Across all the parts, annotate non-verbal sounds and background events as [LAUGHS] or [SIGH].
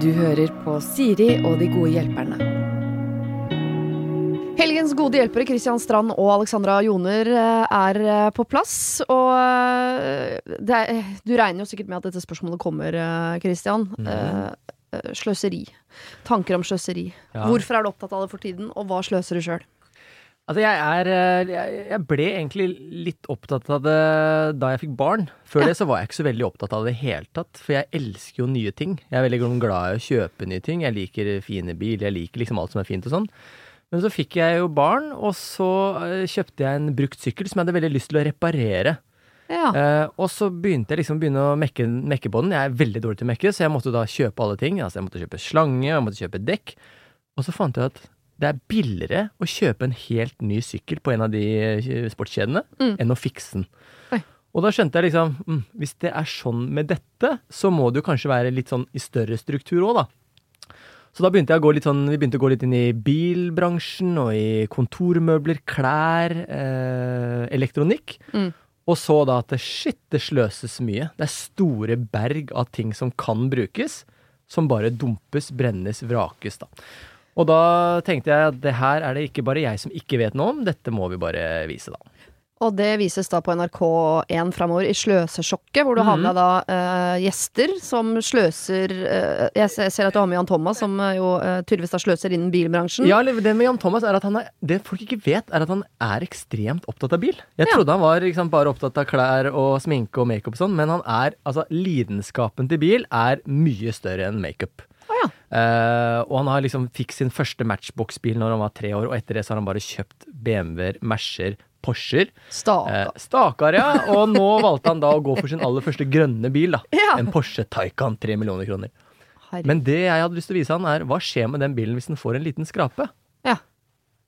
Du hører på Siri og de gode hjelperne. Helgens gode hjelpere Christian Strand og Alexandra Joner eh, er eh, på plass. Og eh, det er, du regner jo sikkert med at dette spørsmålet kommer, Kristian. Christian. Eh, Sløseri. Tanker om sløseri. Ja. Hvorfor er du opptatt av det for tiden, og hva sløser du sjøl? Altså, jeg er eh, jeg, ble egentlig litt opptatt av det da jeg fikk barn. Før Ja. det så var jeg ikke så veldig opptatt av det i det hele tatt, for jeg elsker jo nye ting. Jeg er veldig glad i å kjøpe nye ting. Jeg liker fine biler, jeg liker liksom alt som er fint og sånn. Men så fikk jeg jo barn, og så eh, kjøpte jeg en brukt sykkel som jeg hadde veldig lyst til å reparere. Ja. Uh, og så begynte jeg liksom begynne å mekke, mekke på den. Jeg er veldig dårlig til å mekke, så jeg måtte da kjøpe alle ting. Altså jeg måtte kjøpe slange, jeg måtte kjøpe dekk. Og så fant jeg at det er billigere å kjøpe en helt ny sykkel på en av de eh, sportskjedene Mm. enn å fikse den. Oi. Og da skjønte jeg liksom mm, Hvis det er sånn med dette, så må det jo kanskje være litt sånn i større struktur òg, da. Så da begynte jeg å gå litt sånn, vi begynte å gå litt inn i bilbransjen og i kontormøbler, klær, eh, elektronikk. Mm. Og så da at shit, det sløses mye. Det er store berg av ting som kan brukes, som bare dumpes, brennes, vrakes, da. Og da tenkte jeg at det her er det ikke bare jeg som ikke vet noe om, dette må vi bare vise, da. Og det vises da på NRK1 framover i Sløsesjokket, hvor du har med da uh, gjester som sløser uh, Jeg ser- at du har med Jan Thomas, som eh, jo uh, tydeligvis da sløser innen bilbransjen. Ja, det med Jan Thomas er at han er, det folk ikke vet, er at han er ekstremt opptatt av bil. Jeg Ja. trodde han var liksom, bare opptatt av klær og sminke og makeup og sånn, men han er, altså, lidenskapen til bil er mye større enn makeup. Ja. Uh, og han har liksom fikk sin første Matchbox-bil når han var tre år, og etter det så har han bare kjøpt BMW-er, Mercer, Porscher. Stakkar. Eh, Stakar, ja. Og nå valgte han da å gå for sin aller første grønne bil. da [LAUGHS] Ja. En Porsche Taycan, tre millioner kroner. Herregud. Men det jeg hadde lyst til å vise han, er hva skjer med den bilen hvis den får en liten skrape? Ja.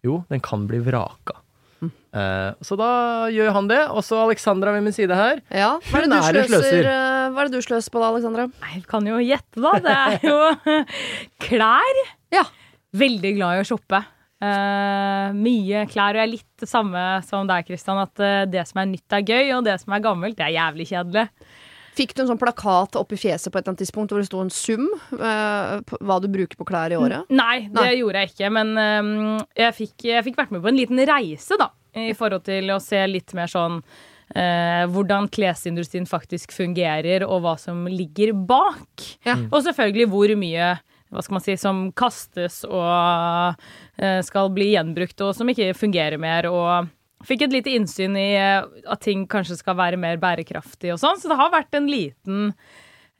Jo, den kan bli vraka. Eh, så da gjør han det. Og så Alexandra ved min side her. Ja, hva er det du er sløser, sløser. eh, hva er det du sløser på da, Alexandra? Jeg kan jo gjette, da. Det er jo [LAUGHS] klær. Ja. Veldig glad i å shoppe. Uh, mye klær. Og jeg er litt det samme som deg, Kristian. At det som er nytt, er gøy, og det som er gammelt, det er jævlig kjedelig. Fikk du en sånn plakat opp i fjeset på et eller annet tidspunkt hvor det sto en sum? Uh, på hva du bruker på klær i året? Nei, det Nei. gjorde jeg ikke. Men um, jeg, fikk, jeg fikk vært med på en liten reise, da. I forhold til å se litt mer sånn eh, hvordan klesindustrien faktisk fungerer, og hva som ligger bak. Ja. Og selvfølgelig hvor mye hva skal man si, som kastes og eh, skal bli gjenbrukt, og som ikke fungerer mer. og Fikk et lite innsyn i eh, at ting kanskje skal være mer bærekraftig og sånn. Så det har vært en liten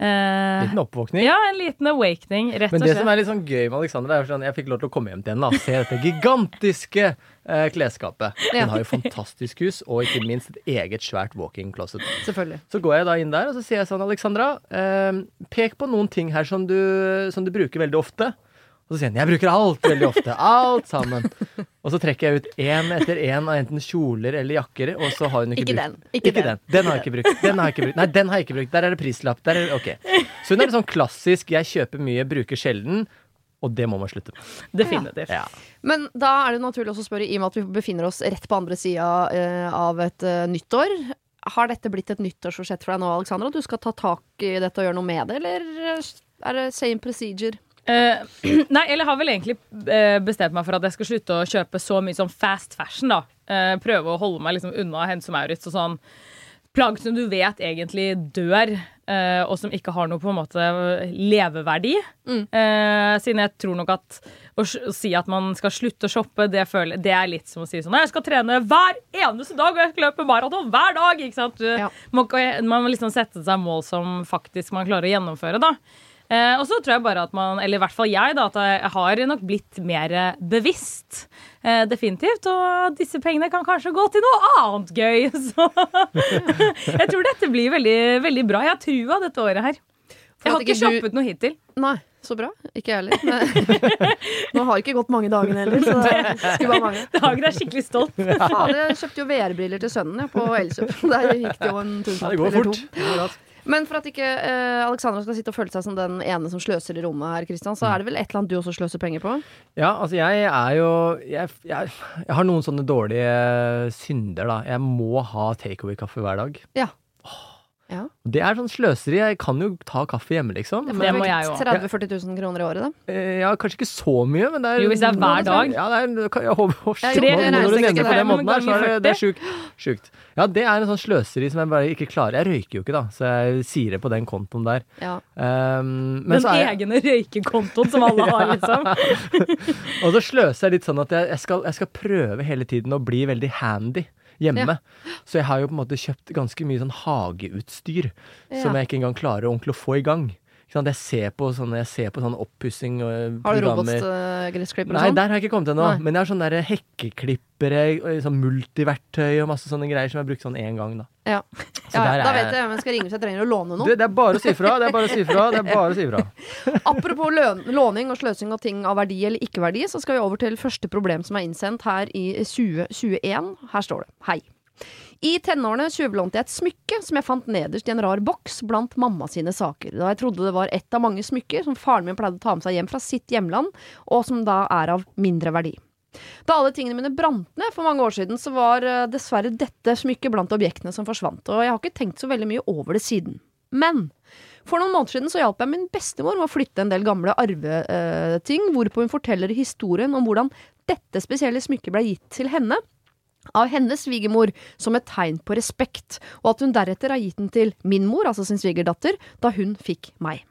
eh, Liten oppvåkning. Ja, en liten awakening, rett Men det som er litt sånn gøy med Alexandra, er jo sånn jeg fikk lov til å komme hjem til henne og se dette gigantiske eh, klesskapet. Ja. Hun har jo fantastisk hus, og ikke minst et eget svært walk-in closet. Selvfølgelig. Så går jeg da inn der, og så sier jeg sånn, Alexandra, eh, pek på noen ting her som du, som du bruker veldig ofte. Og så sier han, jeg bruker alt veldig ofte. Alt sammen. Og så trekker jeg ut én etter én av enten kjoler eller jakker, og så har hun ikke, Ikke brukt den. Ikke Ikke den. den. Den har jeg ikke brukt. Den har jeg ikke brukt. Nei, den har jeg ikke brukt. Der er det prislapp. Der er det, ok. Så hun er litt sånn klassisk, jeg kjøper mye, bruker sjelden, og det må man slutte med. Definitivt. Ja. Men da er det naturlig å spørre, i og med at vi befinner oss rett på andre sida eh, av et eh, nyttår. Har dette blitt et nyttårsforsett for deg nå, Alexandra? Du skal ta tak i dette og gjøre noe med det, eller er det same procedure? Eh, [CLEARS THROAT] nei, eller jeg har vel egentlig eh, bestemt meg for at jeg skal slutte å kjøpe så mye sånn fast fashion, da. uh, prøve å holde meg liksom unna Hense Maurits og sånn plagg som du vet egentlig dør, uh, og som ikke har noe på en måte leveverdi. Mm. Siden jeg tror nok at å, si at man skal slutte å shoppe, det, føler, det er litt som å si sånn Jeg skal trene hver eneste dag, og jeg skal løpe maraton hver dag! Ikke sant? Du, Ja. må, man må liksom sette seg mål som faktisk man klarer å gjennomføre, da. Eh, og så tror jeg bare at man, eller i hvert fall jeg, da, at jeg har nok blitt mer bevisst. Eh, definitivt. Og disse pengene kan kanskje gå til noe annet gøy. [LAUGHS] Så jeg tror dette blir veldig, veldig bra. Jeg har trua dette året her. For Jeg har ikke shoppet du- noe hittil. Nei, så bra. Ikke jeg heller. Men- [LAUGHS] Nå har ikke gått mange dagene heller, så det skulle bare mange. [LAUGHS] Dagen er skikkelig stolt. Fader, jeg kjøpte jo VR-briller til sønnen ja, på Elkjøp. Der gikk det jo en Ja, tusenlapp eller to. to. Det går raskt. Men for at ikke eh, Alexandra skal sitte og føle seg som den ene som sløser i rommet her, Christian, så er det vel et eller annet du også sløser penger på? Ja, altså jeg er jo jeg, jeg, jeg har noen sånne dårlige synder, da. Jeg må ha takeaway-kaffe hver dag. Ja. Ja. Det er sånn sløseri. Jeg kan jo ta kaffe hjemme, liksom. Det må jeg jo. 30 000-40 000 kroner i året, da. Eh, Ja, kanskje ikke så mye, men det er Jo, hvis det er hver dag. Ja, det er, kan- jeg håper, å, shit, når du nevner det på den måten her, så er det, det er sjukt. sjukt. Ja, det er en sånn sløseri som jeg bare ikke klarer. Jeg røyker jo ikke, da, så jeg sier det på den kontoen der. Ja. Um, men Den så er jeg, egne røykekontoen som alle har, [LAUGHS] liksom. og så sløser jeg litt sånn at jeg, jeg, skal, jeg skal prøve hele tiden å bli veldig handy hjemme. Så jeg har jo på en måte kjøpt ganske mye sånn hageutstyr som jeg ikke engang klarer ordentlig å få i gang. Jeg ser på sånne, jeg sånne oppussing og Har du programmer. robotgressklipper og Nei, sånn? der har jeg ikke kommet ennå. Men jeg har sånne der hekkeklippere, og sånn multiverktøy og masse sånne greier som jeg har brukt sånn én gang, da. Ja. Så Ja, da vet jeg hvem jeg skal ringe hvis jeg trenger å låne noe. Du, det er bare å si fra. Det er bare å si fra. Det er bare å si fra. [LAUGHS] Apropos låning og sløsing av ting av verdi eller ikke verdi, så skal vi over til første problem som er innsendt her i 2021. Her står det Hei. I tenårene tjuvlånte jeg et smykke som jeg fant nederst i en rar boks blant mamma sine saker. Da jeg trodde det var ett av mange smykker som faren min pleide å ta med seg hjem fra sitt hjemland, og som da er av mindre verdi. Da alle tingene mine brant ned for mange år siden, så var eh, dessverre dette smykket blant objektene som forsvant, og jeg har ikke tenkt så veldig mye over det siden. Men for noen måneder siden så hjalp jeg min bestemor med å flytte en del gamle arveting, hvorpå hun forteller historien om hvordan dette spesielle smykket ble gitt til henne av hennes svigermor som et tegn på respekt, og at hun deretter har gitt den til min mor, altså sin svigerdatter, da hun fikk meg.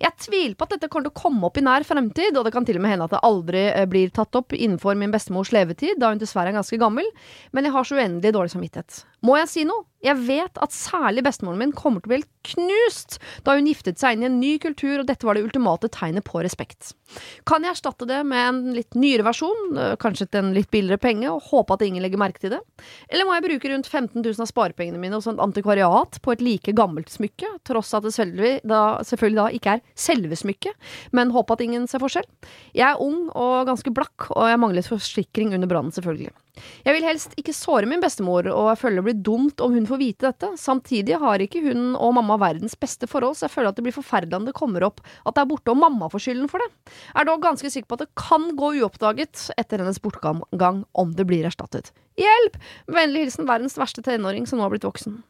Jeg tviler på at dette kommer til å komme opp i nær fremtid, og det kan til og med hende at det aldri eh, blir tatt opp innenfor min bestemors levetid, da hun dessverre er ganske gammel, men jeg har så uendelig dårlig samvittighet. Må jeg si noe? Jeg vet at særlig bestemoren min kommer til å bli helt knust da hun giftet seg inn i en ny kultur, og dette var det ultimate tegnet på respekt. Kan jeg erstatte det med en litt nyere versjon, øh, kanskje til en litt billigere penge, og håpe at ingen legger merke til det? Eller må jeg bruke rundt 15 000 av sparepengene mine hos et antikvariat på et like gammelt smykke, tross at det selvfølgelig da, selvfølgelig da ikke er selve smykket, men håpe at ingen ser forskjell? Jeg er ung og ganske blakk, og jeg manglet forsikring under brannen, selvfølgelig. Jeg vil helst ikke såre min bestemor, og jeg føler det blir dumt om hun får vite dette. Samtidig har ikke hun og mamma verdens beste forhold, så jeg føler at det blir forferdelig om det kommer opp at det er borte og mamma får skylden for det. Jeg er dog ganske sikker på at det kan gå uoppdaget etter hennes bortgang om det blir erstattet. Hjelp! Vennlig hilsen verdens verste tenåring som nå har blitt voksen.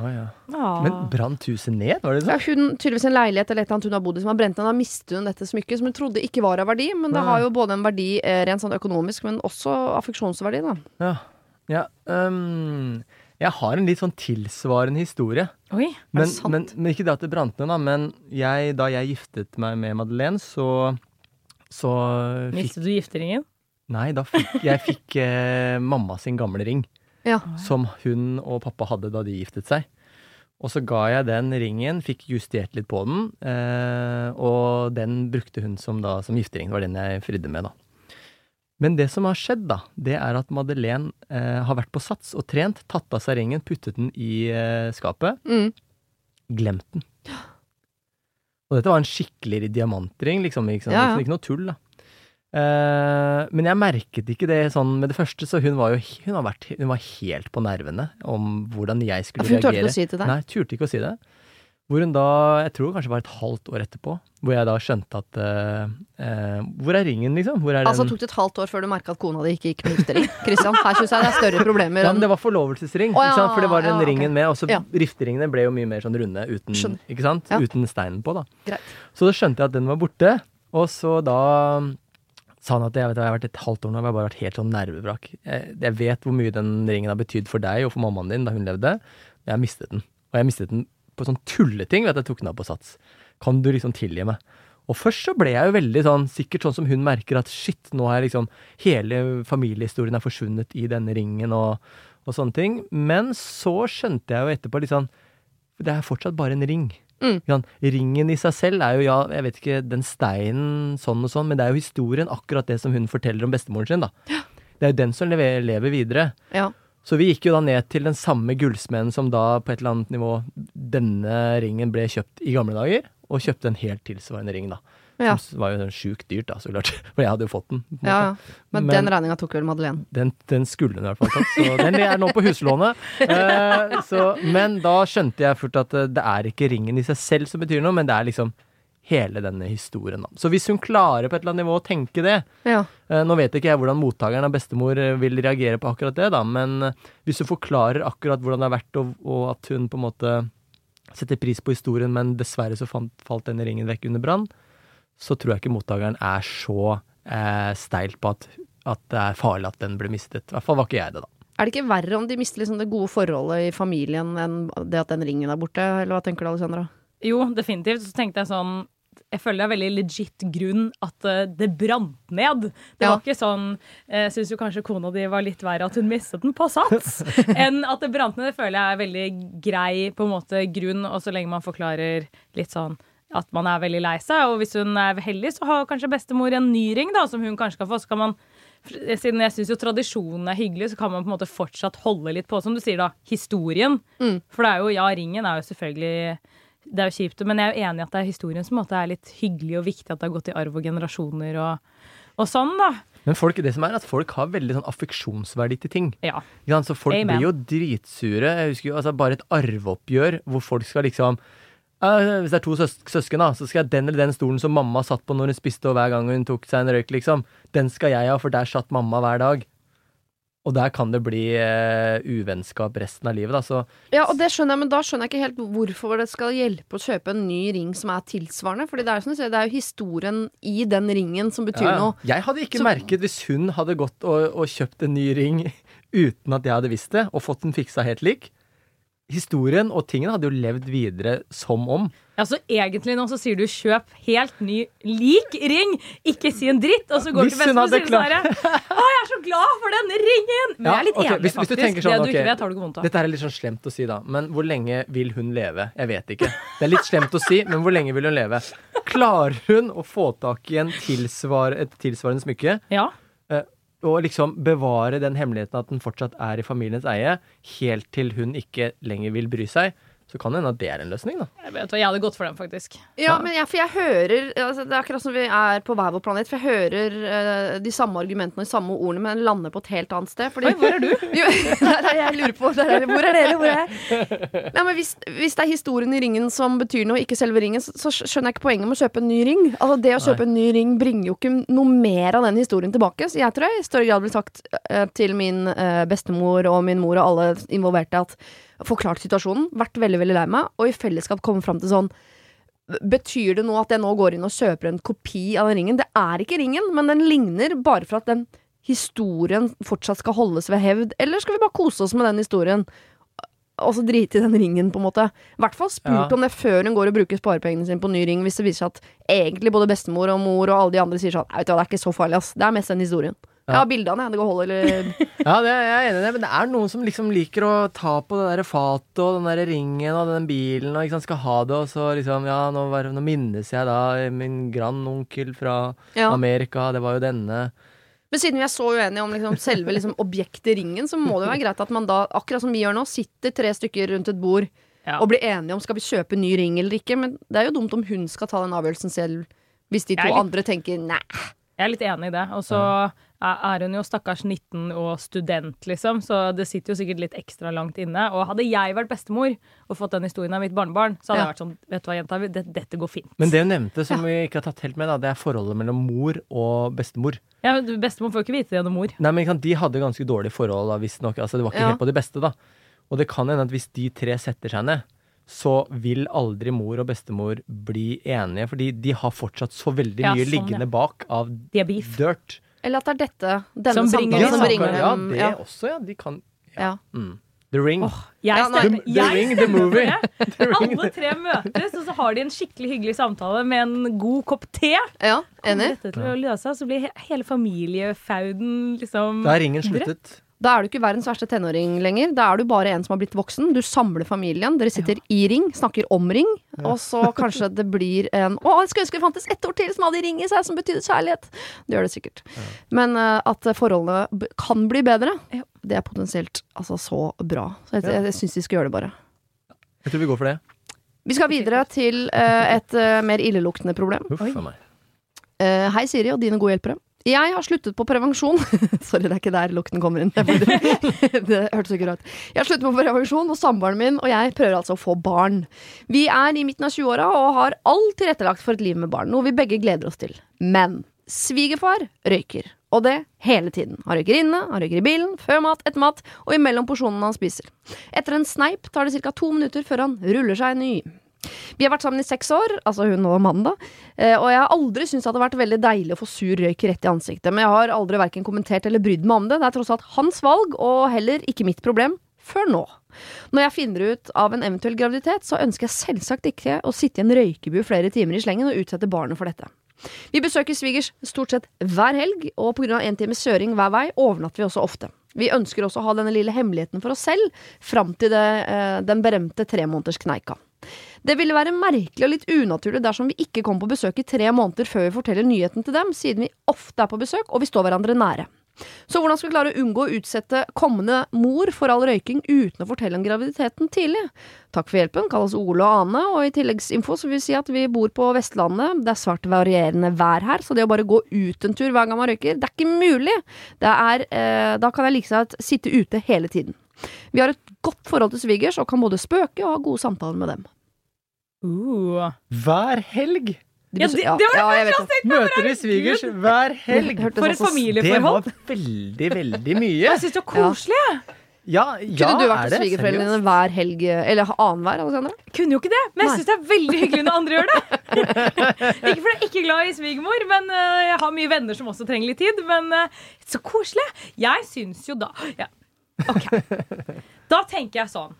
Å, ja. Men brant huset ned, var det Ja, sånn? hun tydeligvis en leilighet eller et eller annet hun har bodd i som har brent ned. Da mistet hun dette smykket, som hun trodde ikke var av verdi. Men det ah. har jo både en verdi eh, rent sånn økonomisk, men også affeksjonsverdi, da. Ja. ja um, jeg har en litt sånn tilsvarende historie. Oi. Men, sant? men, men ikke det at det brant ned, da. Men jeg, da jeg giftet meg med Madeleine, så, så fikk Mistet du gifteringen? Nei, da fikk jeg fikk eh, mamma sin gamle ring. Ja. Som hun og pappa hadde da de giftet seg. Og så ga jeg den ringen, fikk justert litt på den, eh, og den brukte hun som, da, som giftering. Det var den jeg fridde med, da. Men det som har skjedd, da, det er at Madeleine eh, har vært på sats og trent, tatt av seg ringen, puttet den i eh, skapet, Mm. glemt den. Og dette var en skikkelig diamantring, liksom. Ikke, sant? Ja, ja. ikke noe tull, da. Eh, men jeg merket ikke det sånn med det første, så hun var jo hun var, vært, hun var helt på nervene om hvordan jeg skulle for hun turte reagere. ikke å si til deg. Nei, turte ikke å si det. Hvor hun da, jeg tror kanskje det var et halvt år etterpå, hvor jeg da skjønte at uh, uh, Hvor er ringen, liksom? Hvor er Altså tok det et halvt år før du merka at kona di ikke gikk med giftering? Kristian, her syns jeg det er større problemer Ja, men det var forlovelsesring, oh, ja, for det var den ja, ringen ringen med. Og så Ja. rifteringene ble jo mye mer sånn runde uten, ikke sant? Ja. uten steinen på. da. Greit. Så da skjønte jeg at den var borte, og så da sa han at jeg, vet, jeg har vært et halvt år nå, og jeg har bare vært helt sånn nervevrak. Jeg, jeg vet hvor mye den ringen har betydd for deg og for mammaen din da hun levde. men Jeg har mistet den. Og jeg mistet den på sånn tulleting ved at jeg tok den av på sats. Kan du liksom tilgi meg? Og først så ble jeg jo veldig sånn, sikkert sånn som hun merker at shit, nå jeg liksom Hele familiehistorien er forsvunnet i denne ringen og, og sånne ting. Men så skjønte jeg jo etterpå litt sånn Det er fortsatt bare en ring. Mm. Ringen i seg selv er jo, ja, jeg vet ikke, den steinen sånn og sånn, men det er jo historien, akkurat det som hun forteller om bestemoren sin, da. Det er jo den som lever, lever videre. Ja. Så vi gikk jo da ned til den samme gullsmeden som da på et eller annet nivå denne ringen ble kjøpt i gamle dager, og kjøpte en helt tilsvarende ring, da. Ja. Som var jo sånn sjukt dyrt, da, så klart. [LAUGHS] For jeg hadde jo fått den. ja, ja. Men, Men- den regninga tok vel Madeleine. Den, den skulle hun i hvert fall tatt, så den er nå på huslånet. [LAUGHS] Eh, så, men da skjønte jeg fort at eh, det er ikke ringen i seg selv som betyr noe, men det er liksom hele denne historien. Så hvis hun klarer på et eller annet nivå å tenke det Ja. eh, Nå vet ikke jeg hvordan mottakeren av bestemor eh, vil reagere på akkurat det, da, men eh, hvis hun forklarer akkurat hvordan det har vært, og, og at hun på en måte setter pris på historien, men dessverre så fant, falt denne ringen vekk under brann, så tror jeg ikke mottakeren er så eh, steil på at, at det er farlig at den ble mistet. I hvert fall var ikke jeg det, da. Er det ikke verre om de mister liksom det gode forholdet i familien enn det at den ringen er borte, eller hva tenker du, Alexandra? Jo, definitivt. Så tenkte jeg sånn jeg føler det er veldig legit grunn at uh, det brant ned. Det Ja. var ikke sånn Jeg uh, syns jo kanskje kona di var litt verre at hun mistet den på sats, [LAUGHS] enn at det brant ned. Det føler jeg er veldig grei på en måte grunn, og så lenge man forklarer litt sånn at man er veldig lei seg. Og hvis hun er heldig, så har kanskje bestemor en ny ring da, som hun kanskje kan få. Så kan man, siden jeg syns jo tradisjonen er hyggelig, så kan man på en måte fortsatt holde litt på, som du sier da, historien. Mm. For det er jo, ja, ringen er jo selvfølgelig det er jo kjipt, men jeg er jo enig i at det er historien som er litt hyggelig og viktig at det har gått i arv og generasjoner og, og sånn, da. Men folk, det som er at folk har veldig sånn affeksjonsverdi til ting. Ja. Så folk Amen. blir jo dritsure. Jeg husker jo altså bare et arveoppgjør hvor folk skal liksom «Ja, Hvis det er to søs søsken, da, så skal jeg den eller den stolen som mamma satt på når hun spiste, og hver gang hun tok seg en røyk, liksom. Den skal jeg ha, for der satt mamma hver dag. Og der kan det bli eh, uvennskap resten av livet, da. Så Ja, og det skjønner jeg, men da skjønner jeg ikke helt hvorfor det skal hjelpe å kjøpe en ny ring som er tilsvarende. Fordi det er sier, det er jo historien i den ringen som betyr ja, ja. noe. Jeg hadde ikke Så- merket hvis hun hadde gått og, og kjøpt en ny ring [LAUGHS] uten at jeg hadde visst det, og fått den fiksa helt lik. Historien og tingene hadde jo levd videre som om. Ja, så egentlig nå så sier du kjøp helt ny lik ring, ikke si en dritt, og så går du til sier sånn Å, jeg er så glad for denne ringen! Men Ja, jeg er litt okay, enig, hvis- hvis du faktisk. tenker sånn, det du okay, ikke vet, har du ikke vondt av. Dette er litt sånn slemt å si, da. Men hvor lenge vil hun leve? Jeg vet ikke. Det er litt slemt å si, men hvor lenge vil hun leve? Klarer hun å få tak i en tilsvar, et tilsvarende smykke? Ja. Og liksom bevare den hemmeligheten at den fortsatt er i familiens eie, helt til hun ikke lenger vil bry seg? Så kan det hende at det er en løsning, da. Jeg, vet, hva, jeg hadde gått for den, faktisk. Ja, men jeg, for jeg hører altså, Det er akkurat som vi er på hver vår planet. For jeg hører uh, de samme argumentene og de samme ordene, men lander på et helt annet sted. Fordi, Oi, hvor er du? [LAUGHS] Jo, [LAUGHS] der er jeg lurer på. Der er, hvor er dere? Hvor er jeg? [LAUGHS] Nei, men hvis, hvis det er historien i ringen som betyr noe, ikke selve ringen, så, så skjønner jeg ikke poenget med å kjøpe en ny ring. Altså Det å kjøpe en ny ring bringer jo ikke noe mer av den historien tilbake. Så jeg tror jeg i større grad blir sagt uh, til min uh, bestemor og min mor og alle involverte at forklart situasjonen, vært veldig veldig lei meg, og i fellesskap komme fram til sånn Betyr det nå at jeg nå går inn og kjøper en kopi av den ringen? Det er ikke ringen, men den ligner bare for at den historien fortsatt skal holdes ved hevd. Eller skal vi bare kose oss med den historien? Og så drite i den ringen, på en måte. I hvert fall spurt Ja. om det før hun går og bruker sparepengene sine på ny ring, hvis det viser seg at egentlig både bestemor og mor og alle de andre sier sånn vet du hva, det er ikke så farlig, ass. Det er mest den historien. Jeg Ja. har bildene, jeg. Det går hold, eller [LAUGHS] Ja, det er jeg er enig i det, men det er noen som liksom liker å ta på det der fatet og den der ringen og den bilen og liksom skal ha det, og så liksom Ja, nå, var, nå minnes jeg da min grandonkel fra Ja. Amerika, det var jo denne. Men siden vi er så uenige om liksom, selve liksom, objektet ringen, så må det jo være greit at man da, akkurat som vi gjør nå, sitter tre stykker rundt et bord Ja. og blir enige om skal vi kjøpe ny ring eller ikke. Men det er jo dumt om hun skal ta den avgjørelsen selv, hvis de to litt- andre tenker nei. Jeg er litt enig i det. Og så er er hun jo stakkars 19 og student, liksom, så det sitter jo sikkert litt ekstra langt inne. Og hadde jeg vært bestemor og fått den historien av mitt barnebarn, så hadde Ja. jeg vært sånn Vet du hva, jenta, det, dette går fint. Men det hun nevnte som vi ikke har tatt helt med, da, det er forholdet mellom mor og bestemor. ja, men Bestemor får ikke vite det gjennom mor. Nei, men De hadde ganske dårlige forhold, da, visstnok. Altså, det var ikke Ja. helt på det beste, da. Og det kan hende at hvis de tre setter seg ned, så vil aldri mor og bestemor bli enige, fordi de har fortsatt så veldig Ja, mye sånn, liggende ja. bak av dirt. Eller at det er dette, denne Som bringer samtalen som bringer ja, dem det ja. også, ja. De kan Ja. mm. The Ring. Jeg Ja, The- The Ring, The Movie. [LAUGHS] The Ring, Alle tre møtes, og så har de en skikkelig hyggelig samtale med en god kopp te. ja, enig. dette til å løse så blir hele familiefauden liksom Da er ringen sluttet. Da er du ikke verdens verste tenåring lenger. Da er du bare en som har blitt voksen. Du samler familien, dere sitter i ring, snakker om ring, og så kanskje det blir en Å, jeg skulle ønske det fantes ett ord til som hadde ring i seg, som betydde kjærlighet. Det gjør det sikkert. Men uh, at forholdene kan bli bedre, Ja. det er potensielt altså så bra. Så jeg, Ja. syns de skal gjøre det, bare. Jeg tror vi går for det. Vi skal videre til uh, et uh, mer illeluktende problem. Huff hei, Siri og dine gode hjelpere. Jeg har sluttet på prevensjon. [LAUGHS] Sorry, det er ikke der lukten kommer inn. Det, [LAUGHS] hørtes ikke rart. Jeg har sluttet på prevensjon, og samboeren min og jeg prøver altså å få barn. Vi er i midten av 20-åra og har alt tilrettelagt for et liv med barn, noe vi begge gleder oss til. Men Svigerfar røyker. Og det hele tiden. Han røyker inne, han røyker i bilen, før mat, etter mat og imellom porsjonene han spiser. Etter en sneip tar det ca. to minutter før han ruller seg ny. Vi har vært sammen i seks år, altså hun og mannen, da. Eh, og jeg har aldri syntes det hadde vært veldig deilig å få sur røyk rett i ansiktet. Men jeg har aldri verken kommentert eller brydd meg om det. Det er tross alt hans valg, og heller ikke mitt problem. Før nå. Når jeg finner ut av en eventuell graviditet, så ønsker jeg selvsagt ikke å sitte i en røykebu flere timer i slengen og utsette barnet for dette. Vi besøker svigers stort sett hver helg, og pga. en times kjøring hver vei overnatter vi også ofte. Vi ønsker også å ha denne lille hemmeligheten for oss selv fram til det, eh, den berømte tremånederskneika. Det ville være merkelig og litt unaturlig dersom vi ikke kom på besøk i tre måneder før vi forteller nyheten til dem, siden vi ofte er på besøk og vi står hverandre nære. Så hvordan skal vi klare å unngå å utsette kommende mor for all røyking uten å fortelle om graviditeten tidlig? Takk for hjelpen, kalles Ole og Ane, og i tilleggsinfo så vil vi si at vi bor på Vestlandet. Det er svært varierende vær her, så det å bare gå ut en tur hver gang man røyker, det er ikke mulig. Er, eh, da kan jeg like seg sitte ute hele tiden. Vi har et godt forhold til svigers og kan både spøke og ha gode samtaler med dem. Uh. Hver helg Ja, det- ja, det var ja, jeg vet det. møter de svigers hver helg. For et familieforhold. Det var veldig, veldig mye. Jeg syns det var koselig. jeg. Ja, ja Kunne du vært hos svigerforeldrene dine hver helg, eller annenhver, Alexandra? Kunne jo ikke det, men jeg syns det er veldig hyggelig når andre gjør det. [LAUGHS] ikke fordi jeg er ikke glad i svigermor, men øh, jeg har mye venner som også trenger litt tid. Men øh, så koselig. Jeg syns jo da ja. OK. [LAUGHS] Da tenker jeg sånn.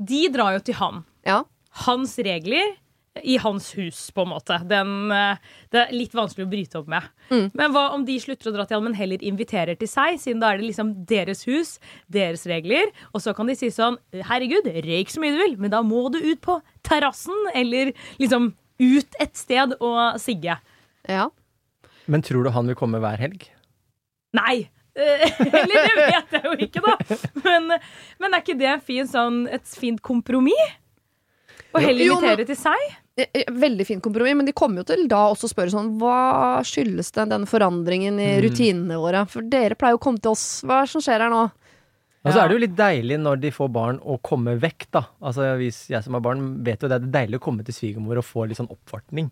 De drar jo til han. Ja. Hans regler i hans hus, på en måte. Den, øh, det er litt vanskelig å bryte opp med. Mm. Men hva om de slutter å dra til han, men heller inviterer til seg? Siden da er det liksom deres hus, deres regler. Og så kan de si sånn Herregud, røyk så mye du vil, men da må du ut på terrassen, eller liksom ut et sted og sigge. ja. Men tror du han vil komme hver helg? Nei! Eh, [LAUGHS] Eller det vet jeg jo ikke, da. [LAUGHS] Men, men er ikke det en fin, sånn, et fint kompromiss? Jo, heller invitere til seg? Veldig fint kompromiss, men de kommer jo til da også å spørre sånn Hva skyldes det, den forandringen i Mm. rutinene våre? For dere pleier jo å komme til oss. Hva er det som skjer her nå? Og så er det jo litt deilig når de får barn å komme vekk, da. Altså hvis jeg som har barn, vet jo det er deilig å komme til svigermor og få litt sånn oppvartning.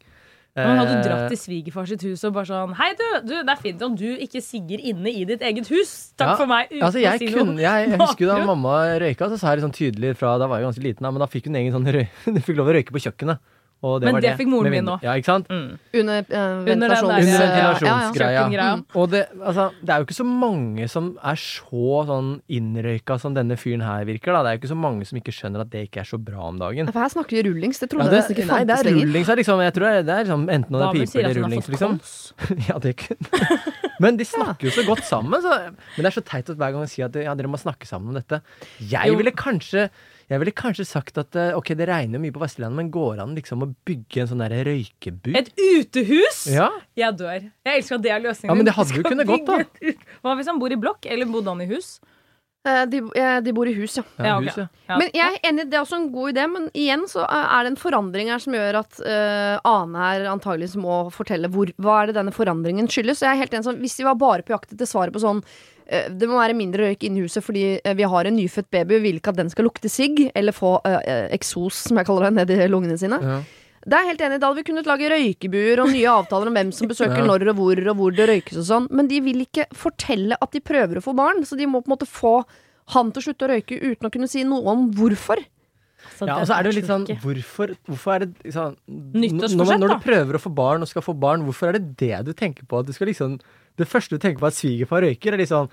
Men hadde Eh, dratt til svigerfar sitt hus og bare sånn Hei, du, du, det er fint om du ikke sigger inne i ditt eget hus. Takk Ja, for meg. Altså jeg, kunne, jeg, jeg [LAUGHS] husker da mamma røyka, så sa jeg sånn tydelig fra Da var jeg ganske liten, men da fikk hun egen sånn Hun [LAUGHS] fikk lov å røyke på kjøkkenet. Og det Men var det fikk moren min nå. Ja, ikke sant? Mm. Under, uh, den ventilasjons... ja, ja, ja. ventilasjonsgreia. Mm. Og det, altså, det er jo ikke så mange som er så sånn innrøyka som denne fyren her virker. Da. Det er jo ikke så mange som ikke skjønner at det ikke er så bra om dagen. For her snakker vi rullings. Det Ja, det, jeg nesten ikke nei, det fantes er lenger. rullings. er Liksom, jeg tror det er, liksom, enten det at eller rullings. Liksom. [LAUGHS] Ja, det kunne Men de snakker jo så godt sammen. Så, men det er så teit at hver gang de sier at ja, dere må snakke sammen om dette. Jeg Jo. ville kanskje jeg ville kanskje sagt at eh, ok, det regner mye på Vestlandet, men går an liksom å bygge en sånn der røykebu? Et utehus? Ja, Jeg dør. Jeg elsker at det er løsningen. Ja, men det hadde jo kunnet gått, da. Hva hvis han bor i blokk, eller bodde han i hus? Eh, De, eh, de bor i hus, ja. ja, Ja, ok. hus, ja. Men jeg er enig, det er også en god idé, men igjen så er det en forandring her som gjør at uh, Ane her antageligvis må fortelle hvor, hva er det denne forandringen skyldes. Så jeg er helt enig sånn, Hvis de var bare på jakt etter svaret på sånn det må være mindre røyk inne i huset fordi eh, vi har en nyfødt baby Vi vil ikke at den skal lukte sigg eller få eh, eksos, som jeg kaller det, nedi lungene sine. Ja. Det er helt enig, Da hadde vi kunnet lage røykebuer og nye avtaler om hvem som besøker Ja. når og hvor, og hvor det røykes og sånn. Men de vil ikke fortelle at de prøver å få barn, så de må på en måte få han til å slutte å røyke uten å kunne si noe om hvorfor. Så Ja, og så er det jo litt sånn. Hvorfor, hvorfor er det sånn Nyttårsforsett, når, når du prøver å få barn og skal få barn, hvorfor er det det du tenker på? At du skal liksom Det første du tenker på at svigerfar røyker, er liksom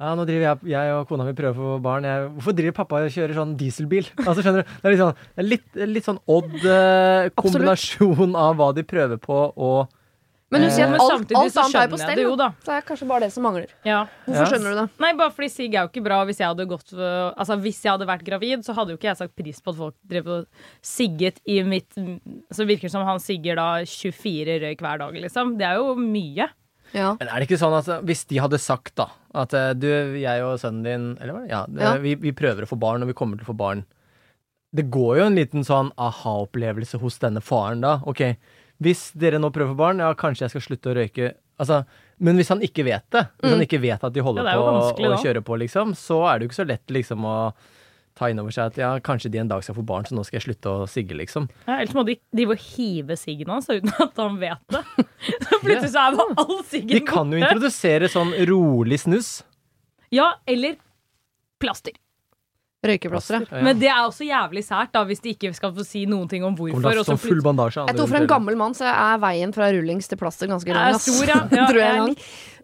ja, nå driver jeg, jeg og kona mi prøver å få barn. Jeg, hvorfor driver pappa og kjører sånn dieselbil? Altså, skjønner du? Det er litt sånn, er litt, litt sånn odd eh, kombinasjon av hva de prøver på og Men du sier Eh, at Men alt, samtidig alt så annet er på skjønner jeg stell. det jo, da. Så er det kanskje bare det som mangler. Ja. Hvorfor Ja. skjønner du det? Nei, bare fordi sigg er jo ikke bra. Hvis jeg hadde gått Altså, hvis jeg hadde vært gravid, så hadde jo ikke jeg sagt pris på at folk drev og sigget i mitt Så virker det som han sigger da 24 røyk hver dag, liksom. Det er jo mye. Ja. Men er det ikke sånn at hvis de hadde sagt da at eh, du, jeg og sønnen din Eller hva? Ja, det- Ja. Vi, vi prøver å få barn, og vi kommer til å få barn. Det går jo en liten sånn aha-opplevelse hos denne faren da. Ok, hvis dere nå prøver å få barn, ja, kanskje jeg skal slutte å røyke. Altså, men hvis han ikke vet det, hvis han ikke vet at de holder Ja, på vanskelig å kjøre på, liksom, så er det jo ikke så lett liksom å ta inn over seg at ja, kanskje de en dag skal få barn, så nå skal jeg slutte å sigge, liksom. Ja, ellers må de drive og hive siggen hans uten at han vet det. [LAUGHS] Så plutselig så er all siggen De kan jo introdusere sånn rolig snus. Ja, eller plaster. Røykeplasteret. Ja. Men det er også jævlig sært, da, hvis de ikke skal få si noen ting om hvorfor. og så full bandasje. Jeg tror for en gammel mann så er veien fra rullings til plaster ganske lang. Ja. [LAUGHS] Ja, tror jeg.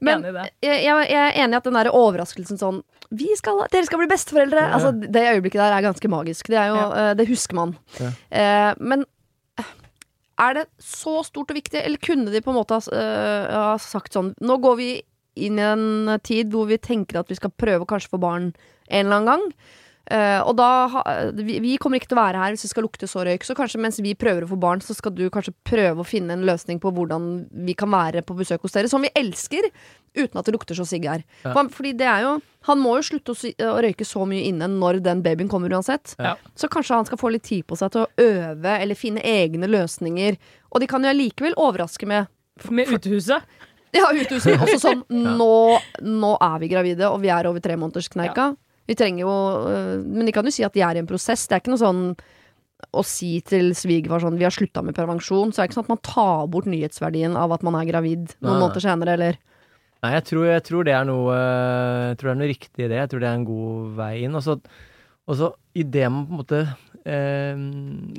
Men jeg, jeg, er enig i at den der overraskelsen sånn vi skal, Dere skal bli besteforeldre! Ja. Altså, det øyeblikket der er ganske magisk. Det, er jo, eh, det husker man. Ja. Eh, men eh, er det så stort og viktig, eller kunne de på en måte ha, ha sagt sånn Nå går vi inn i en tid hvor vi tenker at vi skal prøve å kanskje få barn en eller annen gang. Eh, og da ha, vi, vi kommer ikke til å være her hvis det skal lukte så røyk, så kanskje mens vi prøver å få barn, så skal du kanskje prøve å finne en løsning på hvordan vi kan være på besøk hos dere, som vi elsker, uten at det lukter så sigg her. Ja. For- Fordi det er jo Han må jo slutte å, å røyke så mye inne når den babyen kommer uansett. Ja. Så kanskje han skal få litt tid på seg til å øve eller finne egne løsninger. Og de kan jo allikevel overraske med Med utehuset. ja, utehuset. Også sånn [LAUGHS] nå, nå er vi gravide, og vi er over tremånederskneika. Vi trenger jo øh, Men de kan jo si at de er i en prosess. Det er ikke noe sånn å si til svigerfar sånn Vi har slutta med prevensjon. Så det er ikke sånn at man tar bort nyhetsverdien av at man er gravid noen måneder senere, eller Nei, jeg tror, jeg tror det er noe Jeg tror det er noe riktig i det. Jeg tror det er en god vei inn. Og så, og så i det man på en måte eh,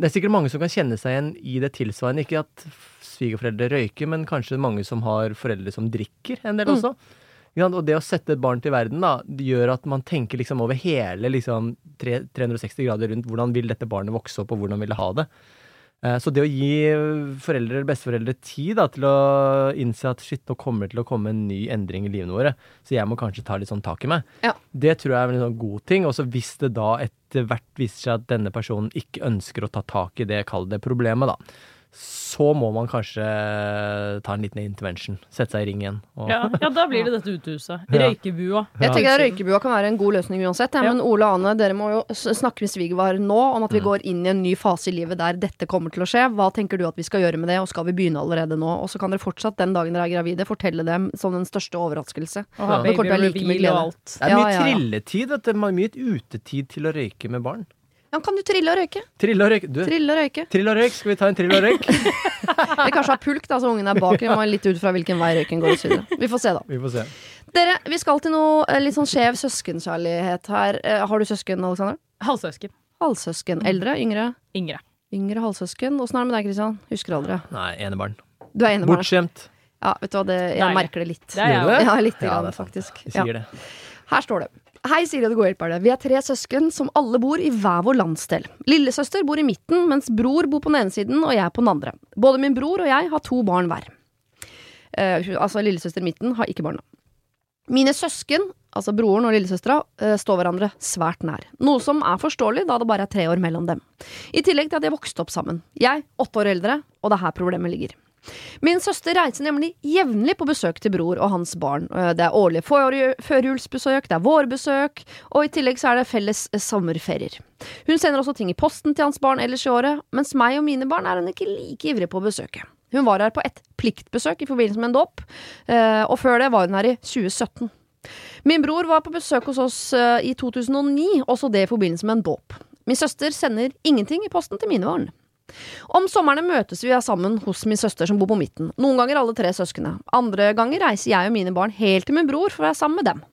Det er sikkert mange som kan kjenne seg igjen i det tilsvarende. Ikke at svigerforeldre røyker, men kanskje mange som har foreldre som drikker en del Mm. også. Sant? Og det å sette et barn til verden da, gjør at man tenker liksom over hele liksom, 360 grader rundt hvordan vil dette barnet vokse opp, og hvordan vil det ha det. Eh, Så det å gi foreldre eller besteforeldre tid da, til å innse at shit, nå kommer det til å komme en ny endring i livene våre, så jeg må kanskje ta litt sånn tak i meg, Ja. det tror jeg er en sånn god ting. Og så hvis det da etter hvert viser seg at denne personen ikke ønsker å ta tak i det, kall det problemet, da, så må man kanskje ta en liten intervention. Sette seg i ring igjen. Og, Ja, ja, da blir det dette utehuset. [LAUGHS] Røykebua. Jeg tenker at Røykebua kan være en god løsning uansett. Ja. Men Ole og Ane, dere må jo snakke med svigerfar nå om at Mm. vi går inn i en ny fase i livet der dette kommer til å skje. Hva tenker du at vi skal gjøre med det, og skal vi begynne allerede nå? Og så kan dere fortsatt den dagen dere er gravide, fortelle dem som den største overraskelse. Ja. Det kommer til å være like mye glede. det er mye trilletid. vet du. Det er mye utetid til å røyke med barn. Ja, kan du trille og røyke? Trille og røyke. Du, Trille og røyke. Trille og røyk. Skal vi ta en trille og røyk? Eller kanskje ha pulk, da, så ungen er bak. Vi må litt ut fra hvilken vei røyken går. Vi får se, da. Vi får se. Dere, vi skal til noe eh, litt sånn skjev søskenkjærlighet her. Eh, Har du søsken, Alexander? Halvsøsken. Halvsøsken. Eldre? Yngre? Yngre. Yngre halvsøsken. Åssen er det med deg, Kristian? Husker aldri. Nei, enebarn. Du er enebarn. Bortskjemt. Ja, vet du hva, det, jeg Deilig. merker det litt. Det er jeg òg. Ja, litt Ja, grann, faktisk. Vi Ja. det. Her står det. Hei, Siri og det gode hjelperne. Vi er tre søsken som alle bor i hver vår landsdel. Lillesøster bor i midten, mens bror bor på den ene siden og jeg på den andre. Både min bror og jeg har to barn hver. Eh, altså, lillesøster i midten har ikke barna. Mine søsken, altså broren og lillesøstera, eh, står hverandre svært nær. Noe som er forståelig, da det bare er tre år mellom dem. I tillegg til at de har vokst opp sammen. Jeg åtte år eldre, og det er her problemet ligger. Min søster reiser nemlig jevnlig på besøk til bror og hans barn. Eh, Det er årlige førjulsbesøk, det er vårbesøk, og i tillegg så er det felles eh, sommerferier. Hun sender også ting i posten til hans barn ellers i året, mens meg og mine barn er hun ikke like ivrig på å besøke. Hun var her på et pliktbesøk i forbindelse med en dåp, eh, og før det var hun her i 2017. Min bror var på besøk hos oss i 2009, også det i forbindelse med en dåp. Min søster sender ingenting i posten til mine barn. Om somrene møtes vi sammen hos min søster som bor på midten. Noen ganger alle tre søskene. Andre ganger reiser jeg og mine barn helt til min bror for å være sammen med dem.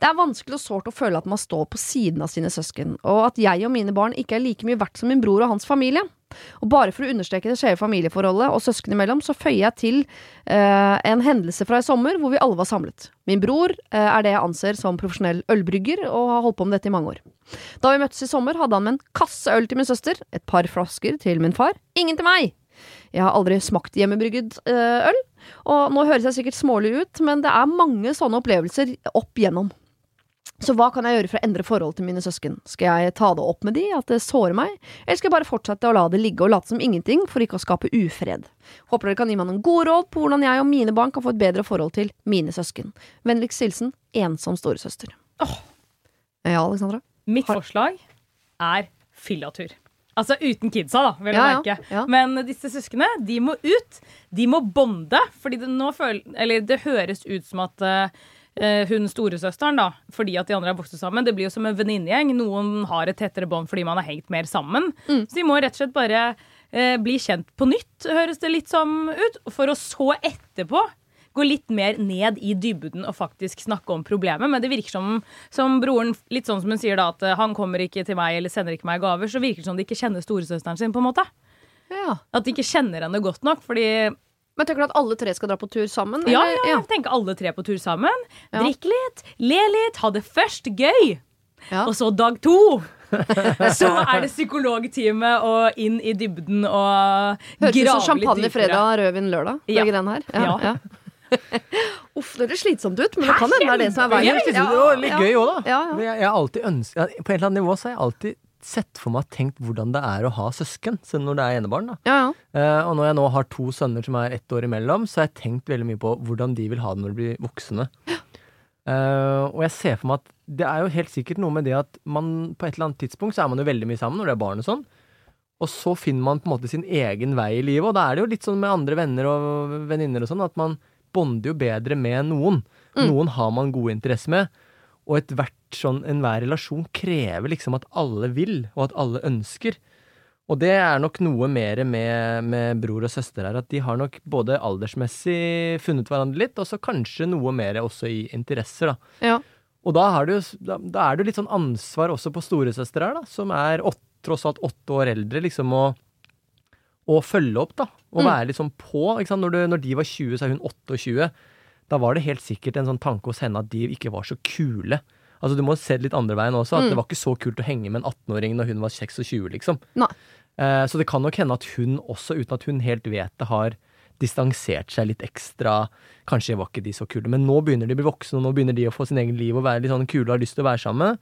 Det er vanskelig og sårt å føle at man står på siden av sine søsken, og at jeg og mine barn ikke er like mye verdt som min bror og hans familie. Og bare for å understreke det skjeve familieforholdet og søsken imellom, så føyer jeg til eh, en hendelse fra i sommer hvor vi alle var samlet. Min bror eh, er det jeg anser som profesjonell ølbrygger, og har holdt på med dette i mange år. Da vi møttes i sommer, hadde han med en kasse øl til min søster, et par flasker til min far, ingen til meg. Jeg har aldri smakt hjemmebrygget eh, øl, og nå høres jeg sikkert smålig ut, men det er mange sånne opplevelser opp igjennom. Så hva kan jeg gjøre for å endre forholdet til mine søsken? Skal jeg ta det opp med de, at det sårer meg, eller skal jeg bare fortsette å la det ligge og late som ingenting for ikke å skape ufred? Håper dere kan gi meg noen gode råd på hvordan jeg og mine barn kan få et bedre forhold til mine søsken. Vennligst hilsen ensom storesøster. Ja, Alexandra? Mitt Har- forslag er fillatur. Altså uten kidsa, da, vil jeg Ja, ja, merke. ja. Men disse søsknene, de må ut. De må bonde, fordi det nå føler Eller det høres ut som at eh, eh, hun storesøsteren, da, fordi at de andre har vokst sammen. Det blir jo som en venninnegjeng. Noen har et tettere bånd fordi man har hengt mer sammen. Så de må rett og slett bare eh, bli kjent på nytt, høres det litt som ut. For å så etterpå gå litt mer ned i dybden og faktisk snakke om problemet. Men det virker som, som broren Litt sånn som hun sier da, at eh, han kommer ikke til meg eller sender ikke meg gaver, så virker det som de ikke kjenner storesøsteren sin, på en måte. Ja. At de ikke kjenner henne godt nok. Fordi Men tenker du at alle tre skal dra på tur sammen? ja, ja, ja, tenker alle tre på tur sammen. Ja. Drikke litt, le litt, ha det først gøy. Ja. Og så dag to [LAUGHS] så er det psykologteamet og inn i dybden og Høres ut som grave litt champagne dypere. fredag, rødvin lørdag. Ja. Begge den her. Ja, Ja. ja. [LAUGHS] Uff, det høres slitsomt ut, men det kan hende det er det som er Jeg veien. synes det er litt gøy òg, da. Ja, ja. Jeg, jeg alltid ønsket, på et eller annet nivå så har jeg alltid sett for meg tenkt hvordan det er å ha søsken, selv når det er enebarn. da. Ja, ja. Uh, og når jeg nå har to sønner som er ett år imellom, så har jeg tenkt veldig mye på hvordan de vil ha det når de blir voksne. Eh, og jeg ser for meg at det er jo helt sikkert noe med det at man på et eller annet tidspunkt så er man jo veldig mye sammen når det er barn og sånn. Og så finner man på en måte sin egen vei i livet, og da er det jo litt sånn med andre venner og venninner og sånn, at man bonder jo bedre med noen. Noen har man gode interesser med. Og ethvert sånn, enhver relasjon krever liksom at alle vil, og at alle ønsker. Og det er nok noe mer med, med bror og søster her, at de har nok både aldersmessig funnet hverandre litt, og så kanskje noe mer også i interesser, da. ja. Og da, har det da, da er det jo litt sånn ansvar også på storesøster her, da, som er åt, tross alt åtte år eldre, liksom å, å følge opp, da. Og Mm. være sånn på. Ikke sant? Når, du, når de var 20, så er hun 28. Da var det helt sikkert en sånn tanke hos henne at de ikke var så kule. Altså Du må se det litt andre veien også. At Mm. det var ikke så kult å henge med en 18-åring når hun var 26, liksom. Nei. Eh, så det kan nok hende at hun også, uten at hun helt vet det, har distansert seg litt ekstra. Kanskje var ikke de så kule, men nå begynner de å bli voksne, og nå begynner de å få sin egen liv og være litt sånn kule og har lyst til å være sammen.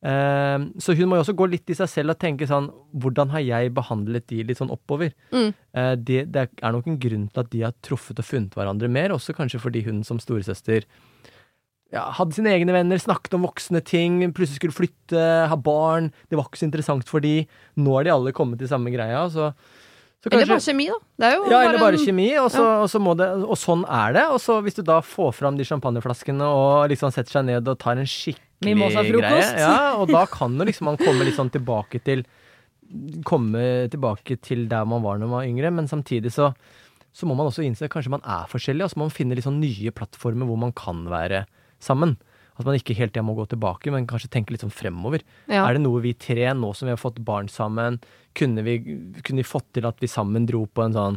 Eh, så hun må jo også gå litt i seg selv og tenke sånn Hvordan har jeg behandlet de litt sånn oppover? Mm. Eh, det, det er nok en grunn til at de har truffet og funnet hverandre mer, også kanskje fordi hun som storesøster ja, hadde sine egne venner, snakket om voksne ting, plutselig skulle flytte, ha barn. Det var ikke så interessant for de. Nå er de alle kommet til samme greia. Så, så Eller bare kjemi, da. Ja, eller bare en- kjemi, og, så, og, så må det, og sånn er det. Og så hvis du da får fram de champagneflaskene og liksom setter seg ned og tar en skikkelig greie, ja, og da kan jo liksom man komme litt sånn tilbake til Komme tilbake til der man var når man var yngre, men samtidig så så må man også innse at kanskje man er forskjellig, og så må man finne litt sånn nye plattformer hvor man kan være sammen. At man ikke hele tida må gå tilbake, men kanskje tenke litt sånn fremover. Ja. Er det noe vi tre, nå som vi har fått barn sammen, kunne vi, kunne vi fått til at vi sammen dro på en sånn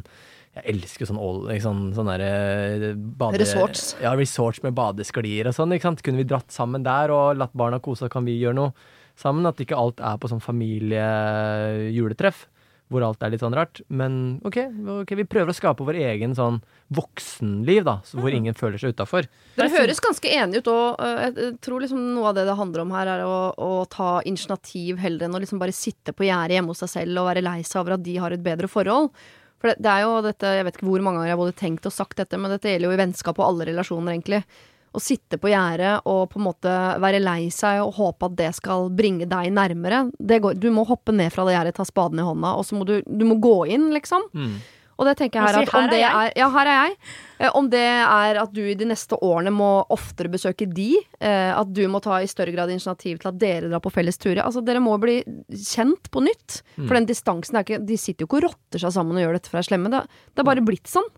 Jeg elsker sånn, all, sånn, sånn der, bade... Resorts. Ja, resorts med badesklier og sånn. ikke sant? Kunne vi dratt sammen der og latt barna kose, kan vi gjøre noe sammen? At ikke alt er på sånn familiejuletreff, hvor alt er litt sånn rart. Men ok, okay vi prøver å skape vår egen sånn voksenliv, da, hvor hvor ingen føler seg utafor. Dere høres ganske enige ut, og jeg jeg tror liksom noe av det det handler om her, er å, å ta initiativ heller enn å liksom bare sitte på gjerdet hjemme hos seg selv og være lei seg over at de har et bedre forhold. For det, det er jo dette, jeg vet ikke hvor mange ganger jeg har både tenkt og sagt dette, men dette gjelder jo i vennskap og alle relasjoner, egentlig. Å sitte på gjerdet og på en måte være lei seg og håpe at det skal bringe deg nærmere. Det går, du må hoppe ned fra det gjerdet, ta spaden i hånda, og så må du, du må gå inn, liksom. Og det tenker jeg her at om det er Ja, her er jeg. Eh, Om det er at du i de neste årene må oftere besøke de, eh, at du må ta i større grad initiativ til at dere drar på felles turer. Altså, dere må bli kjent på nytt. For den distansen er ikke De sitter jo ikke og rotter seg sammen og gjør dette for å være slemme. Det, det er bare blitt sånn.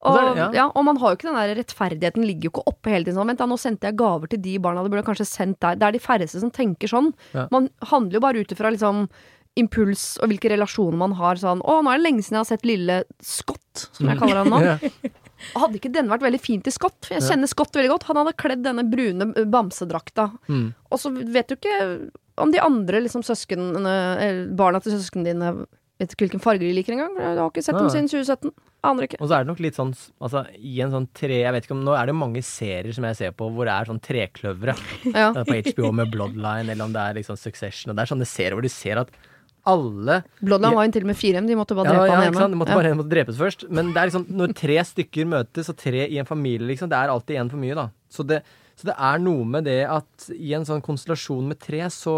Og, er det- ja. ja, og man har jo ikke den der rettferdigheten ligger jo ikke oppe hele tiden sånn. Vent da, nå sendte jeg gaver til de barna, det burde jeg kanskje sendt der. Det er de færreste som tenker sånn. Ja. Man handler jo bare ut ifra liksom impuls og hvilke relasjoner man har. Sånn 'Å, nå er det lenge siden jeg har sett lille Scott', som jeg kaller han nå. [LAUGHS] Hadde ikke denne vært veldig fint i Scott? For jeg kjenner Scott veldig godt. Han hadde kledd denne brune eh, bamsedrakta. Mm. Og så vet du ikke om de andre liksom søsken, barna til søsknene dine Vet ikke hvilken farge de liker engang. Jeg har ikke sett dem siden 2017. Aner ikke. Og så er det nok litt sånn altså, i en sånn tre Jeg vet ikke om Nå er det mange serier som jeg ser på hvor det er sånn trekløvere. [LAUGHS] Ja. Er På HBO med Bloodline, eller om det er liksom Succession. Og det er sånne serier hvor du ser at alle Bloodline var jo til og med 4M. De måtte bare ja, drepe ja, han ene. De måtte bare ja. måtte drepes først. Men det er liksom når tre stykker møtes, og tre i en familie, liksom, det er alltid én for mye, da. Så det, så det er noe med det at i en sånn konstellasjon med tre, så,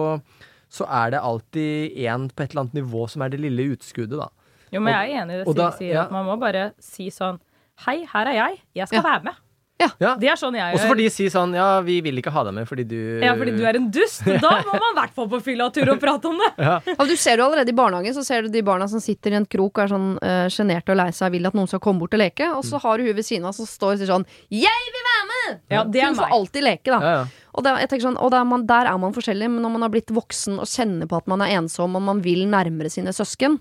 så er det alltid én på et eller annet nivå som er det lille utskuddet, da. Jo, men jeg er enig i det og sier. ja. At man må bare si sånn Hei, her er jeg. Jeg skal Ja. være med. Ja. Det er sånn jeg Også fordi de sier sånn Ja, vi vil ikke ha deg med fordi du Ja, fordi du er en dust. Da må [LAUGHS] man i hvert fall på fyllatur og prate om det. Ja, men du ser jo allerede i barnehagen, så ser du de barna som sitter i en krok og er sånn uh, og lei seg, vil at noen skal komme bort og leke, og så har du hun ved siden av som står og sier sånn 'Jeg vil være med!' Ja, det er Hun får alltid leke, da. Ja, ja. Og, det, jeg tenker sånn, og der, er man, der er man forskjellig, men når man har blitt voksen og kjenner på at man er ensom og man vil nærmere sine søsken,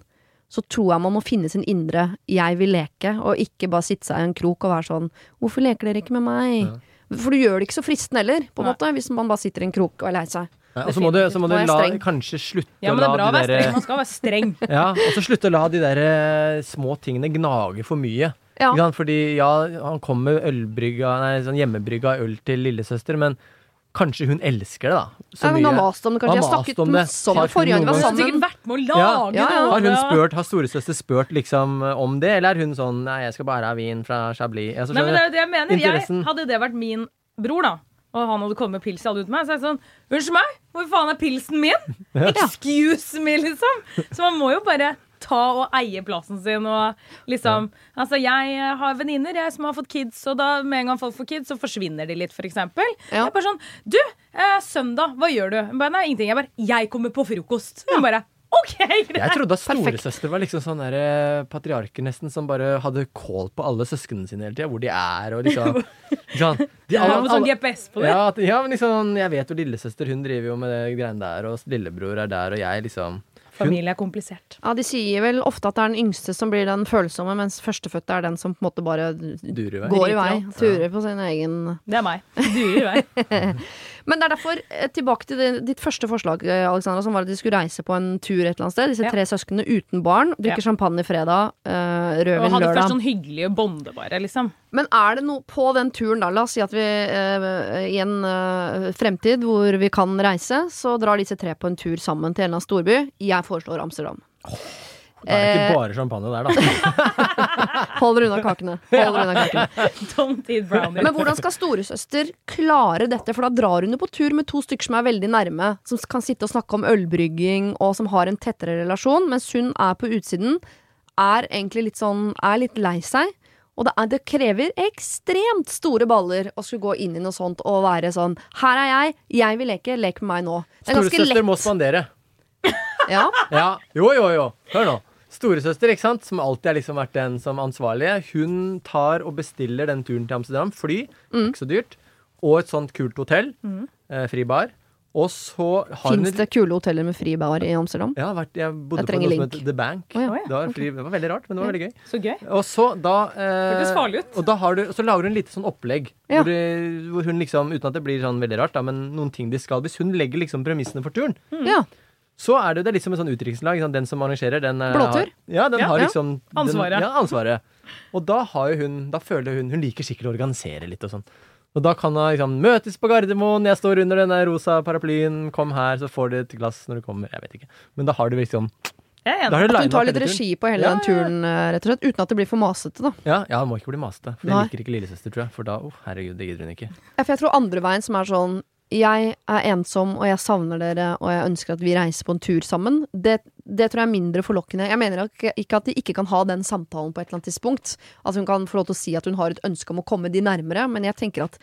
så tror jeg man må finne sin indre 'jeg vil leke', og ikke bare sitte seg i en krok og være sånn 'hvorfor leker dere ikke med meg'? For du gjør det ikke så fristende heller, på en Nei. måte, hvis man bare sitter i en krok og er lei seg. Ja, og så må du, så må du la, kanskje slutte Ja, å men det la er bra å de være streng. der, Man skal være streng. [LAUGHS] ja, og så slutte å la de der eh, små tingene gnage for mye. Ja. Fordi ja, han kom med ølbrygga, nei, sånn hjemmebrygga øl til lillesøster, men kanskje hun elsker det, da. Så Ja, men hun har mast om det, kanskje. Jeg snakket om det. Som Har forrige gang vi var sammen. sikkert vært med å Ja. lage Ja, ja. Har hun spurt, har storesøster spurt liksom om det, eller er hun sånn Nei, jeg skal bare ha vin fra Chablis. Altså, Nei, men det er jo det jeg mener. Interessen. Jeg, hadde det vært min bror, da, og han hadde kommet med pils i alle uten meg, så er jeg sånn Unnskyld meg, hvor faen er pilsen min? [LAUGHS] Excuse me, liksom. Så man må jo bare ta og eie plassen sin og liksom Altså, jeg har venninner som har fått kids, og da med en gang folk får kids, så forsvinner de litt, eksempel. Ja. Jeg er bare sånn Du, eh, søndag, hva gjør du? Jeg bare, Nei, ingenting. Jeg bare Jeg kommer på frokost. Hun bare OK, greit. [LAUGHS] Jeg trodde at storesøster var liksom sånn der, eh, patriarker nesten som bare hadde call på alle søsknene sine hele tida, hvor de er og liksom [LAUGHS] sånn, de, alle, med sånn alle- GPS på det. ja, at- ja, men liksom Jeg vet jo lillesøster, hun driver jo med det greiene der, og lillebror er der, og jeg liksom Familie er komplisert. Ja, De sier vel ofte at det er den yngste som blir den følsomme, mens førstefødte er den som på en måte bare durer i vei. går i vei. Turer på sin egen Det er meg. Durer i vei. [LAUGHS] Men det er derfor, eh, tilbake til det, ditt første forslag, eh, Alexandra, som var at de skulle reise på en tur et eller annet sted. Disse Ja. tre søsknene uten barn. Drikker Ja. champagne fredag, eh, Og hadde først lørdag. sånn hyggelige bonde, bare, liksom. Men er det noe på den turen, da? La oss si at vi øh, i en øh, fremtid hvor vi kan reise, så drar disse tre på en tur sammen til en eller annen storby. Jeg foreslår Amsterdam. Det er Eh, ikke bare champagne der, da. [LAUGHS] Hold dere unna kakene. Hold dere unna kakene. [LAUGHS] Don't eat brownies. Men hvordan skal storesøster klare dette? For da drar hun jo på tur med to stykker som er veldig nærme, som kan sitte og snakke om ølbrygging, og som har en tettere relasjon, mens hun er på utsiden, er egentlig litt sånn Er litt lei seg. Og det, er, det krever ekstremt store baller å skulle gå inn i noe sånt og være sånn Her er jeg, jeg vil leke, lek med meg nå. Er Storesøster må spandere. Ja. Ja, jo, jo, jo. Hør nå. Storesøster, ikke sant, som alltid har liksom vært den som ansvarlige, hun tar og bestiller den turen til Amsterdam. Fly, Mm. ikke så dyrt. Og et sånt kult hotell. Eh, fri bar. Og så har Fins det kule hoteller med fri bar i Amsterdam? Ja, vært, jeg bodde Jeg på noe som het The Bank. Oh, ja. oh, ja. det, var fri, det var veldig rart, men det var veldig gøy. Så gøy. Og så da eh. Og da har du, så lager hun litt sånn opplegg. Ja. Hvor, hvor hun liksom, uten at det blir sånn veldig rart, da, men noen ting de skal Hvis hun legger liksom premissene for turen, Ja. Så er det, det er litt som et sånn utdrikningslag. ikke? Den som arrangerer, den eh, Blåtur? Ja, den Ja, har ja. liksom den, Ansvaret. Ja, ansvaret. Og da har jo hun Da føler hun Hun liker skikkelig å organisere litt og sånn. Og da kan hun liksom møtes på Gardermoen, jeg står under denne rosa paraplyen, kom her, så får du et glass når du kommer. Jeg vet ikke. Men da har du liksom Jeg At hun tar litt regi på hele Ja, den ja, ja. turen, eh, rett og slett. Uten at det blir for masete, da. Ja, ja, hun må ikke bli masete. For det Nei. liker ikke lillesøster, tror jeg. For da, oh, herregud, det gidder hun ikke. Ja, for jeg tror andre veien som er sånn Jeg er ensom, og jeg savner dere, og jeg ønsker at vi reiser på en tur sammen. Det, det tror jeg er mindre forlokkende. Jeg mener ikke, at de ikke kan ha den samtalen på et eller annet tidspunkt. At hun kan få lov til å si at hun har et ønske om å komme de nærmere, men jeg tenker at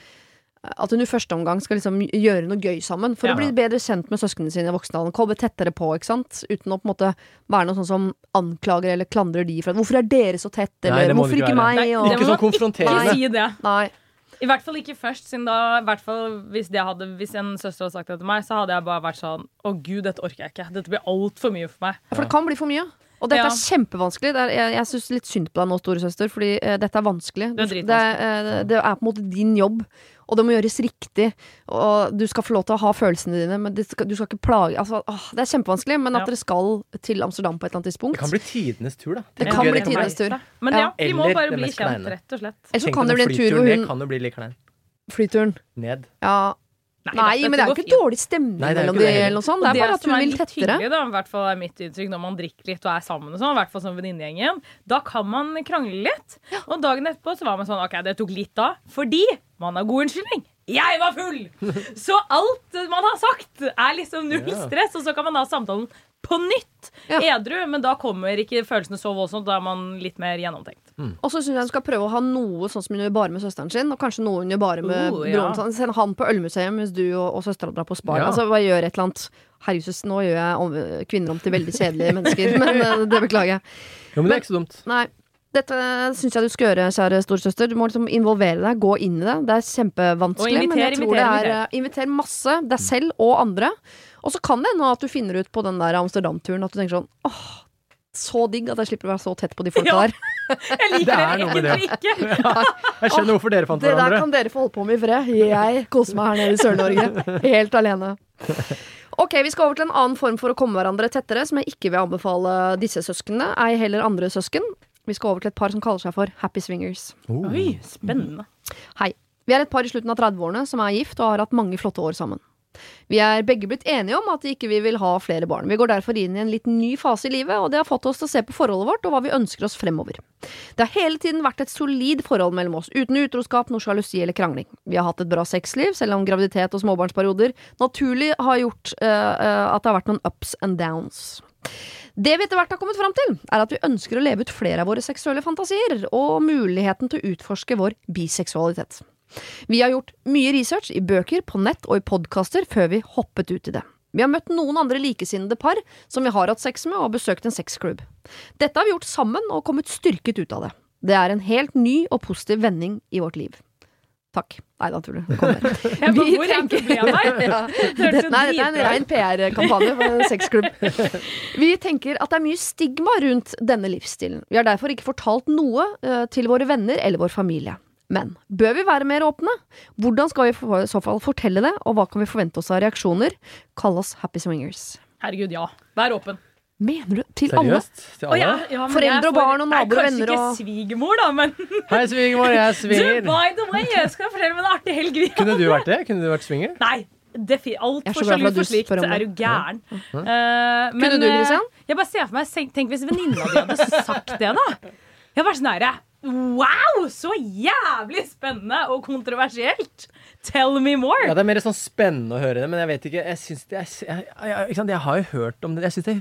at hun i første omgang skal liksom gjøre noe gøy sammen. For Ja. å bli bedre kjent med søsknene sine i voksenalderen. Komme tettere på, ikke sant. Uten å på en måte være noe sånn som anklager eller klandrer de for at 'Hvorfor er dere så tett?' Nei, Eller må 'Hvorfor ikke ikke meg?' Nei, og, Ikke sånn konfronterende. Nei, si det. Nei. I hvert fall ikke først, siden da, hvert fall hvis, det hadde, hvis en søster hadde sagt det til meg, så hadde jeg bare vært sånn Å gud, dette orker jeg ikke. Dette blir altfor mye for meg. Ja, For det kan bli for mye. Og dette Ja. er kjempevanskelig. Det er, jeg jeg syns litt synd på deg nå, storesøster, fordi uh, dette er vanskelig. Det er det, uh, det er på en måte din jobb, og det må gjøres riktig. Og du skal få lov til å ha følelsene dine, men det skal, du skal ikke plage altså, åh, Det er kjempevanskelig, men at Ja. dere skal til Amsterdam på et eller annet tidspunkt. Det kan bli tidenes tur, da. Det Tenk kan bli tidenes tur. Men Ja. vi må bare bli kjent, rett og slett. Eller så kan det bli en tur hvor flyturen, Det kan jo bli litt klein. Flyturen. Ned. Ja. Nei, da, men det er jo ikke dårlig stemning Nei, det er mellom dem det eller noe sånt. Det er bare at hun er vil litt tettere. hyggelig, som i hvert fall er mitt inntrykk når man drikker litt og er sammen, og sånn, i hvert fall som venninnegjengen, da kan man krangle litt. Og dagen etterpå så var man sånn OK, det tok litt da, fordi man har god unnskyldning. Jeg var full! [LAUGHS] Så alt man har sagt, er liksom null stress, og så kan man ha samtalen på nytt Ja. edru, men da kommer ikke følelsene så voldsomt. Da er man litt mer gjennomtenkt. Og så syns jeg hun skal prøve å ha noe sånn som hun gjør bare med søsteren sin, og kanskje noe hun gjør bare med Oh, ja. broren sin. Send han på ølmuseum mens du og, og søstera drar på Spar. Ja. Altså, bare gjør et eller annet. Herregud, nå gjør jeg om, kvinner om til veldig kjedelige mennesker, [LAUGHS] men eh, det beklager jeg. Jo, men det er ikke så dumt. Nei. Dette syns jeg du skal gjøre, kjære storesøster. Du må liksom involvere deg, gå inn i det. Det er kjempevanskelig, inviter, men jeg tror det er eh, Inviter masse, deg selv og andre. Og så kan det hende at du finner ut på den der Amsterdam-turen at du tenker sånn åh, så digg at jeg slipper å være så tett på de folka Ja. der. [LAUGHS] Jeg liker Det det, er noe med ikke. Jeg skjønner hvorfor dere fant Det der kan dere få holde på med i fred. Jeg koser meg her nede i Sør-Norge. Helt alene. Ok, Vi skal over til en annen form for å komme hverandre tettere, som jeg ikke vil anbefale disse søsknene. Ei heller andre søsken. Vi skal over til et par som kaller seg for Happy Swingers. Oh. Oi, spennende. Hei. Vi er et par i slutten av 30-årene som er gift og har hatt mange flotte år sammen. Vi er begge blitt enige om at ikke vi vil ha flere barn. Vi går derfor inn i en litt ny fase i livet, og det har fått oss til å se på forholdet vårt og hva vi ønsker oss fremover. Det har hele tiden vært et solid forhold mellom oss, uten utroskap, noe sjalusi eller krangling. Vi har hatt et bra sexliv, selv om graviditet og småbarnsperioder naturlig har gjort uh, at det har vært noen ups and downs. Det vi etter hvert har kommet fram til, er at vi ønsker å leve ut flere av våre seksuelle fantasier, og muligheten til å utforske vår biseksualitet. Vi har gjort mye research i bøker, på nett og i podkaster før vi hoppet ut i det. Vi har møtt noen andre likesinnede par som vi har hatt sex med, og besøkt en sexklubb. Dette har vi gjort sammen og kommet styrket ut av det. Det er en helt ny og positiv vending i vårt liv. Takk. Nei da, tuller. Kom her. Bare, Vi hvor er tenker- problemet her? Ja. Det, nei, dette er en rein PR-kampanje for en sexklubb. [LAUGHS] Vi tenker at det er mye stigma rundt denne livsstilen. Vi har derfor ikke fortalt noe eh, til våre venner eller vår familie. Men bør vi være mer åpne? Hvordan skal vi i så fall fortelle det, og hva kan vi forvente oss av reaksjoner? Kall oss happy swingers. Herregud, ja. Vær åpen. Mener du? Til alle? Seriøst? Til alle? ja, ja, Foreldre og barn og naboer og venner Kanskje ikke svigermor, da, men [LAUGHS] Hei, svigermor, jeg er du, svinger. by the way, jeg skal fortelle om en artig helg vi Kunne du vært det? Kunne du vært swinger? Nei. defi- glad for sjalu for slikt. Er jo du gæren? Eh, men, Kunne du, eh, Christian? Jeg bare ser for meg Tenk hvis venninna di hadde sagt det, da. Jeg var sånn herre Wow, så jævlig spennende og kontroversielt! Tell me more! Ja, Det er mer sånn spennende å høre det, men jeg vet ikke Jeg, synes det, jeg, jeg, jeg, ikke sant, jeg har jo hørt om det. Jeg synes det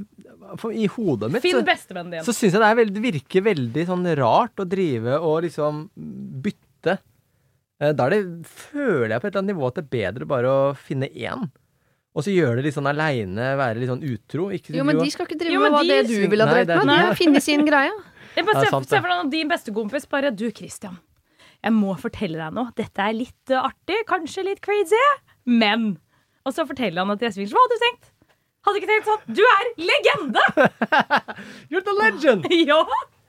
for, I hodet mitt Finn så, bestevennen din. så syns jeg det, er det virker veldig sånn rart å drive og liksom bytte. Eh, Da er det, føler jeg på et eller annet nivå at det er bedre bare å finne én. Og så gjøre det litt sånn aleine, være litt sånn utro. Ikke Jo, men de skal ikke drive Jo, med hva de det du vil ville ha drevet det med. har funnet sin greie. Jeg bare for deg at din bestekompis bare Du, Christian. Jeg må fortelle deg noe. Dette er litt eh, artig, kanskje litt crazy, men Og så forteller han at jeg svinger. Hva hadde du tenkt? Hadde ikke tenkt sånn. Du er legende! [LAUGHS] You're the legend! [LAUGHS] ja!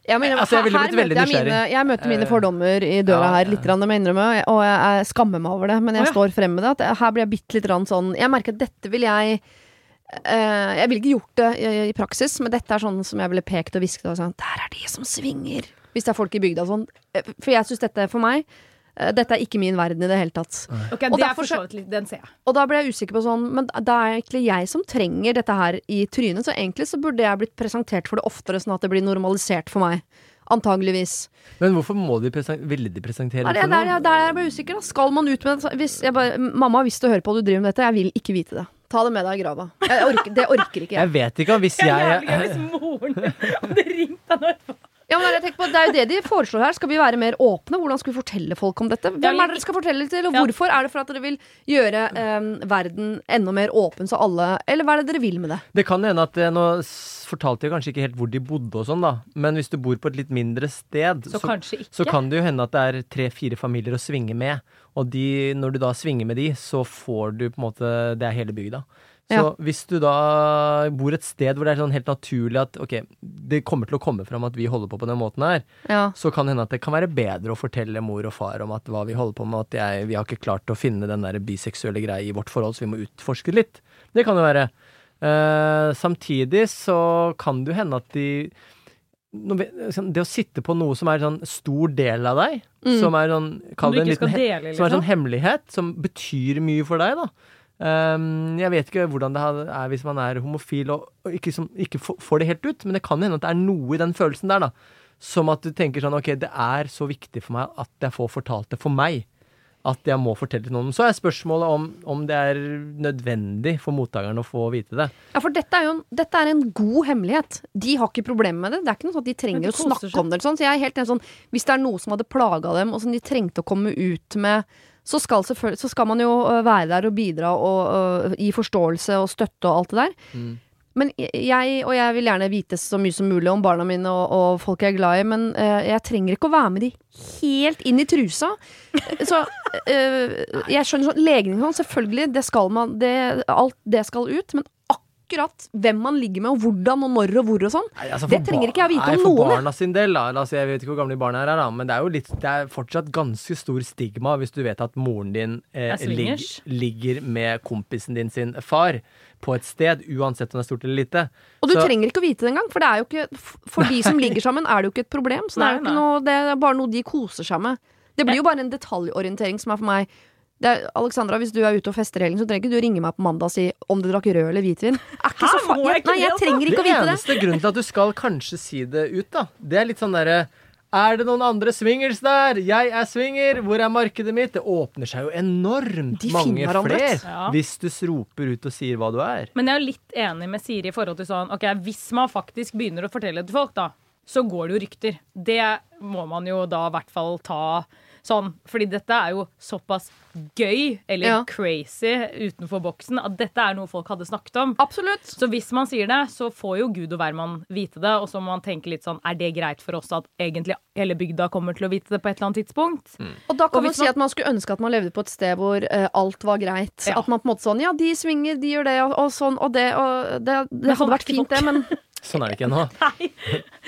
Jeg, mener, Altså, jeg ville blitt veldig møter jeg, nysgjerrig. mine, jeg møter mine fordommer i døra Ja, her litt, rann, jeg innrømme, og jeg, jeg skammer meg over det. Men jeg står frem med det. At jeg, her blir jeg bitte litt rann sånn Jeg merker at dette vil jeg eh, Jeg ville ikke gjort det i, i praksis, men dette er sånn som jeg ville pekt og hvisket sånn Der er de som svinger! Hvis det er folk i bygda og sånn. Eh, For jeg syns dette, for meg eh, dette er ikke min verden i det hele tatt. Okay, Og det er derfor for så Den ser jeg. Og da ble jeg usikker på sånn Men det er egentlig jeg som trenger dette her i trynet, så egentlig så burde jeg blitt presentert for det oftere, sånn at det blir normalisert for meg. Antageligvis. Men hvorfor må de ville de presentere Det det er der, jeg- ble usikker. Da. Skal man ut med det? Hvis bare, mamma, hvis du hører på og du driver med dette, jeg vil ikke vite det. Ta det med deg i grava. Jeg orker, det orker ikke jeg. Jeg vet ikke, hvis Det er jævlig gøy hvis moren hadde ringt deg nå etterpå. Ja, men det, er jeg på, det er jo det de foreslår her. Skal vi være mer åpne? Hvordan skal vi fortelle folk om dette? Hvem er det dere skal fortelle til, og hvorfor? Er det for at dere vil gjøre eh, verden enda mer åpen så alle Eller hva er det dere vil med det? Det kan hende at eh, Nå fortalte jeg kanskje ikke helt hvor de bodde og sånn, da. Men hvis du bor på et litt mindre sted, Så så, så kan det jo hende at det er tre-fire familier å svinge med. Og de, når du da svinger med de, så får du på en måte Det er hele bygda. Så Ja. hvis du da bor et sted hvor det er sånn helt naturlig at ok, det kommer til å komme fram at vi holder på på den måten her, Ja. så kan det hende at det kan være bedre å fortelle mor og far om at hva vi holder på med, at jeg, vi har ikke klart å finne den der biseksuelle greia i vårt forhold, så vi må utforske det litt. Det kan jo være. Uh, samtidig så kan det jo hende at de Det å sitte på noe som er en sånn stor del av deg, Mm. som er sånn Kall det en liten dele, liksom. som er liksom. sånn hemmelighet, som betyr mye for deg, da. Um, jeg vet ikke hvordan det er hvis man er homofil og, og ikke, som, ikke får det helt ut, men det kan hende at det er noe i den følelsen der, da. Som at du tenker sånn Ok, det er så viktig for meg at jeg får fortalt det for meg. At jeg må fortelle til noen. Så er spørsmålet om, om det er nødvendig for mottakeren å få vite det. Ja, for dette er jo en, dette er en god hemmelighet. De har ikke problemer med det. Det er ikke noe sånn at de trenger å snakke seg. om det. Sånn. Så jeg er helt enig sånn, Hvis det er noe som hadde plaga dem, og som de trengte å komme ut med, så skal, så skal man jo øh, være der og bidra og øh, gi forståelse og støtte og alt det der. Mm. Men jeg, og jeg vil gjerne vite så mye som mulig om barna mine og, og folk jeg er glad i, men uh, jeg trenger ikke å være med de helt inn i trusa. Så uh, jeg skjønner sånn Legning sånn, selvfølgelig, det skal man det, Alt det skal ut, men akkurat hvem man ligger med, og hvordan og når og hvor og sånn, Nei, altså, Det trenger ikke jeg vite nei, om noen, jeg. barna sin del, da. Altså, jeg vet ikke hvor gamle barna er, da, men det er jo litt, det er fortsatt ganske stor stigma hvis du vet at moren din eh, Er lig, ligger med kompisen din sin far på et sted, uansett om det er stort eller lite. Og du Så- trenger ikke å vite det engang, for det er jo ikke For de som ligger sammen, er det jo ikke et problem. Så det er jo ikke noe Det er bare noe de koser seg med. Det blir jo bare en detaljorientering som er for meg det er, Alexandra, hvis du er ute og fester i helgen, så trenger ikke du ringe meg på mandag og si om du drakk rød eller hvitvin. Er ikke Hæ, så fa jeg nei, jeg trenger ikke å Det det. eneste grunnen til at du skal kanskje si det ut, da, det er litt sånn derre er det noen andre swingers der? Jeg er swinger. Hvor er markedet mitt? Det åpner seg jo enormt De mange flere Ja. hvis du roper ut og sier hva du er. Men jeg er jo litt enig med Siri i forhold til sånn Ok, hvis man faktisk begynner å fortelle til folk, da, så går det jo rykter. Det må man jo da i hvert fall ta sånn. Fordi dette er jo såpass gøy, eller Ja. crazy, utenfor boksen, at dette er noe folk hadde snakket om. Absolutt. Så hvis man sier det, så får jo Gud og hvermann vite det. Og så må man tenke litt sånn, er det greit for oss at egentlig hele bygda kommer til å vite det på et eller annet tidspunkt? Og da kan Og man si at man skulle ønske at man levde på et sted hvor uh, alt var greit. Ja. At man på en måte sånn Ja, de svinger, de gjør det, og, og sånn, og det, og det, det sånn hadde vært fint, det, men [LAUGHS] Sånn er det ikke ennå. [LAUGHS] Nei.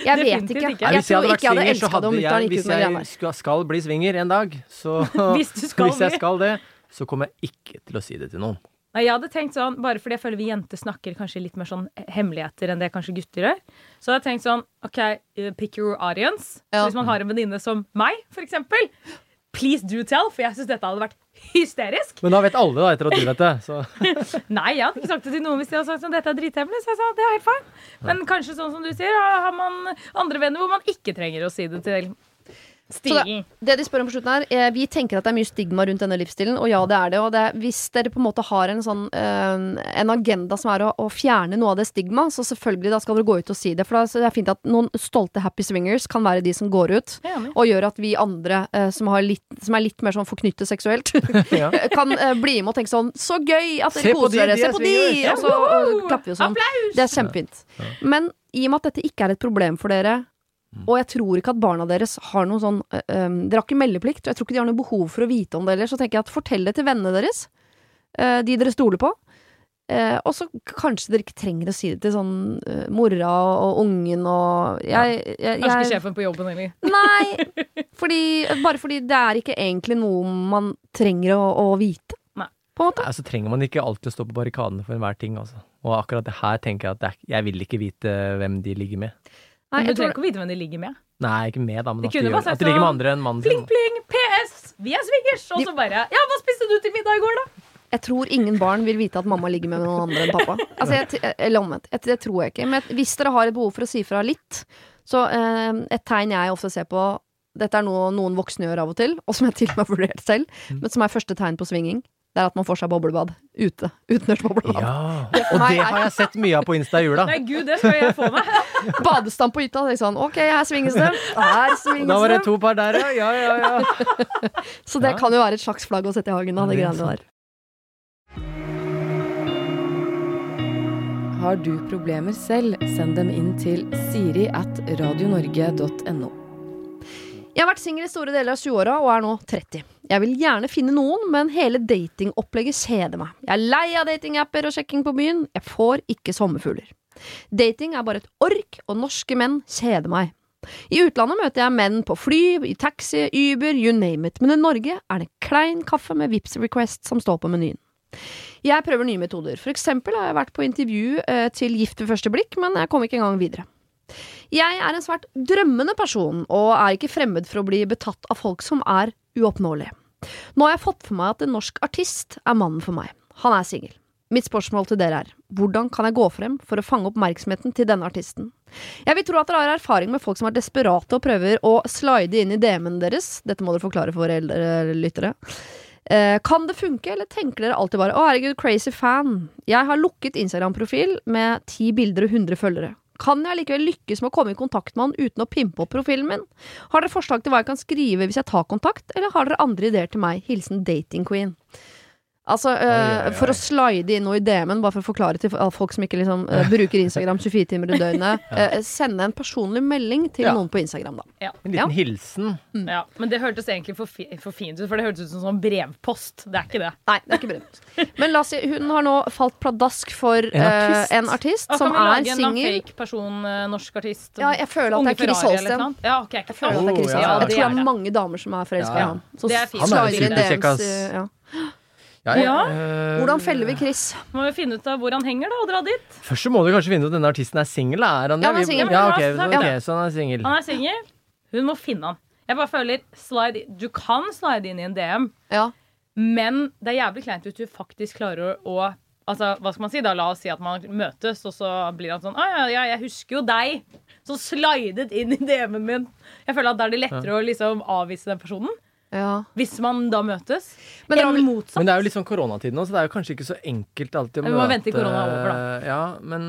jeg vet ikke. ikke. Jeg hvis jeg tror vært ikke jeg hadde elska det hadde om mutter'n jeg gikk Hvis ut med greiene jeg skal, bli svinger en dag, så [LAUGHS] Hvis du [LAUGHS] skal Hvis jeg skal det, så kommer jeg ikke til å si det til noen. Nei, jeg hadde tenkt sånn, Bare fordi jeg føler vi jenter snakker kanskje litt mer sånn hemmeligheter enn det kanskje gutter gjør. Så hadde jeg tenkt sånn OK, uh, pick your audience. Ja. Så hvis man har en venninne som meg, for eksempel, please do tell, for jeg syns dette hadde vært hysterisk. Men da vet alle, da, etter at du vet det. Så [LAUGHS] Nei, jeg hadde ikke sagt det til noen hvis de hadde sagt at dette er drithemmelig. Så jeg sa det er helt fine. Men kanskje sånn som du sier, har har man andre venner hvor man ikke trenger å si det til Så Det, Det de spør om på slutten her eh, Vi tenker at det er mye stigma rundt denne livsstilen, og ja, det er det. Og det, hvis dere på en måte har en sånn eh, En agenda som er å, å fjerne noe av det stigma, så selvfølgelig da skal dere gå ut og si det. For da, det er fint at noen stolte happy swingers kan være de som går ut. Og gjør at vi andre eh, som, har litt, som er litt mer sånn forknyttet seksuelt, [LAUGHS] [LAUGHS] ja. kan eh, bli med og tenke sånn Så gøy at Se dere på koser dere! Se på de! Og så klapper vi og sånn. Applaus! Det er kjempefint. Men i og med at dette ikke er et problem for dere, og jeg tror ikke at barna deres har noe sånn øh, øh, Dere har ikke meldeplikt, og jeg tror ikke de har noe behov for å vite om det heller, så tenker jeg at fortell det til vennene deres, øh, de dere stoler på. Uh, og så kanskje dere ikke trenger å si det til sånn uh, mora og, og ungen og jeg, jeg, Kanskje ikke sjefen på jobben heller. [LAUGHS] Nei! Fordi, bare fordi det er ikke egentlig noe man trenger å, å vite. Nei. På en måte. Nei, så trenger man ikke alltid å stå på barrikadene for enhver ting, altså. Og akkurat det her tenker jeg at det er, jeg vil ikke vite hvem de ligger med. Nei, Men du jeg tror, trenger ikke å vite hvem de ligger med. Nei, ikke med, da, men De at de, at de ligger med sånn, andre enn mannen Pling, sin. pling, PS! Vi er swingers! Og så bare Ja, hva spiste du til middag i går, da? jeg tror ingen barn vil vite at mamma ligger med noen andre enn pappa. [LAUGHS] Altså, jeg, eller omvendt. Jeg- Det tror jeg ikke. Men hvis dere har et behov for å si fra litt, så eh, et tegn jeg ofte ser på Dette er noe noen voksne gjør av og til, og som jeg til og med har vurdert selv, Mm. men som er første tegn på svinging. Det er at man får seg boblebad ute. Utendørs boblebad. Ja, [LAUGHS] og det har jeg sett mye av på Insta i jula. Nei, gud, det skal jeg få meg. [LAUGHS] Badestamp på hytta. Det er sånn, ok, her svinges det. Her svinges Da var det det. to par der, ja. Ja, ja, ja. [LAUGHS] Så det Ja. kan jo være et slags flagg å sette i hagen. Da, det Det greiene der. Har du problemer selv, send dem inn til siri at radionorge.no. Jeg har vært singel i store deler av 20-åra og er nå 30. Jeg vil gjerne finne noen, men hele datingopplegget kjeder meg. Jeg er lei av datingapper og sjekking på byen. Jeg får ikke sommerfugler. Dating er bare et ork, og norske menn kjeder meg. I utlandet møter jeg menn på fly, i taxi, Uber, you name it, men i Norge er det klein kaffe med Vips Request som står på menyen. Jeg prøver nye metoder. For eksempel har jeg vært på intervju eh, til Gift ved første blikk, men jeg kom ikke engang videre. Jeg er en svært drømmende person, og er ikke fremmed for å bli betatt av folk som er uoppnåelige. Nå har jeg fått for meg at en norsk artist er mannen for meg. Han er singel. Mitt spørsmål til dere er, hvordan kan jeg gå frem for å fange oppmerksomheten til denne artisten? Jeg vil tro at dere har erfaring med folk som er desperate og prøver å slide inn i DM-en deres. Dette må dere forklare for eldre lyttere. Eh, kan det funke, eller tenker dere alltid bare 'Å, herregud, crazy fan'? Jeg har lukket Instagram-profil med ti bilder og 100 følgere. Kan jeg likevel lykkes med å komme i kontakt med han uten å pimpe opp profilen min? Har dere forslag til hva jeg kan skrive hvis jeg tar kontakt, eller har dere andre ideer til meg? Hilsen dating queen. Altså, øh, oi, oi. for å slide inn noe i DM-en, bare for å forklare til folk som ikke liksom, øh, bruker Instagram 24 timer i døgnet, [LAUGHS] Øh, sende en personlig melding til Ja. noen på Instagram, da. En Ja. liten hilsen. Ja, men det hørtes egentlig for, fi for fint ut, for det hørtes ut som sånn brevpost. Det er ikke det. Nei, det er ikke brevpost. Men la oss si, hun har nå falt pladask for En eh, artist. en artist er singel. kan vi lage en fake person, eh, norsk artist? Ja, jeg føler at det er Chris Holsten. Ja, ok, jeg, føler at det er Oh, Chris ja, Holsten. ja, Jeg tror det er mange damer som er forelska Ja. i han. Så er. Er inn superkjekkas. DMs, eh, ja. Ja, Ja. eh, Hvordan feller vi Chris? Må vi finne ut av hvor han henger, da, og dra dit. Først så må du kanskje finne ut om denne artisten er singel. Er han det? Ja, han er singel. Ja, okay, okay, så, ja. han er singel. Han er singel. Hun må finne han. Jeg bare føler slide, Du kan slide inn i en DM, Ja. men det er jævlig kleint hvis du faktisk klarer å, å Altså, hva skal man si da? La oss si at man møtes, og så blir han sånn Å ja, ja, jeg husker jo deg. Som slidet inn i DM-en min. Jeg føler at da er det lettere å liksom avvise den personen. Ja. Hvis man da møtes. Men det, vel- Men det er jo litt sånn koronatid nå, så det er jo kanskje ikke så enkelt alltid å Vi må vente korona er over, da. Ja, men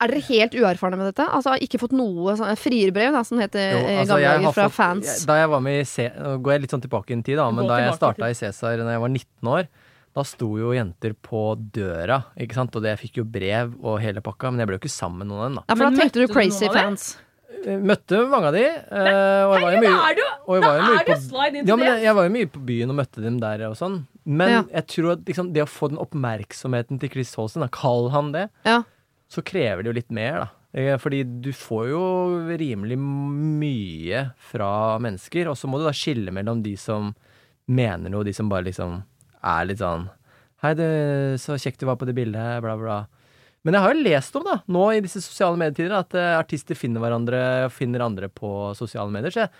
Er dere helt uerfarne med dette? Altså, ikke fått noe sånn, frierbrev, da, som heter jo, eh, altså, gamle fra fått- fans? jeg- Da jeg var med i C Nå går jeg litt sånn tilbake i en tid, da, men Gå da jeg starta i Cæsar da jeg var 19 år, da sto jo jenter på døra, ikke sant, og det, jeg fikk jo brev og hele pakka, men jeg ble jo ikke sammen med noen av dem, da. Ja, for da tenkte du crazy fans. Møtte mange av de, eh, og jeg var jo mye og jeg var jo mye på- Ja, men jeg var jo mye på byen og møtte dem der og sånn. Men Ja. jeg tror at liksom, det å få den oppmerksomheten til Chris Holsten, da, kall han det, Ja. så krever det jo litt mer, da. Eh, Fordi du får jo rimelig mye fra mennesker, og så må du da skille mellom de som mener noe, og de som bare liksom er litt sånn Hei, du, så kjekt du var på det bildet her, bla, bla. Men jeg har jo lest om, da, nå i disse sosiale medietider, at eh, artister finner hverandre, finner andre på sosiale medier. Så jeg,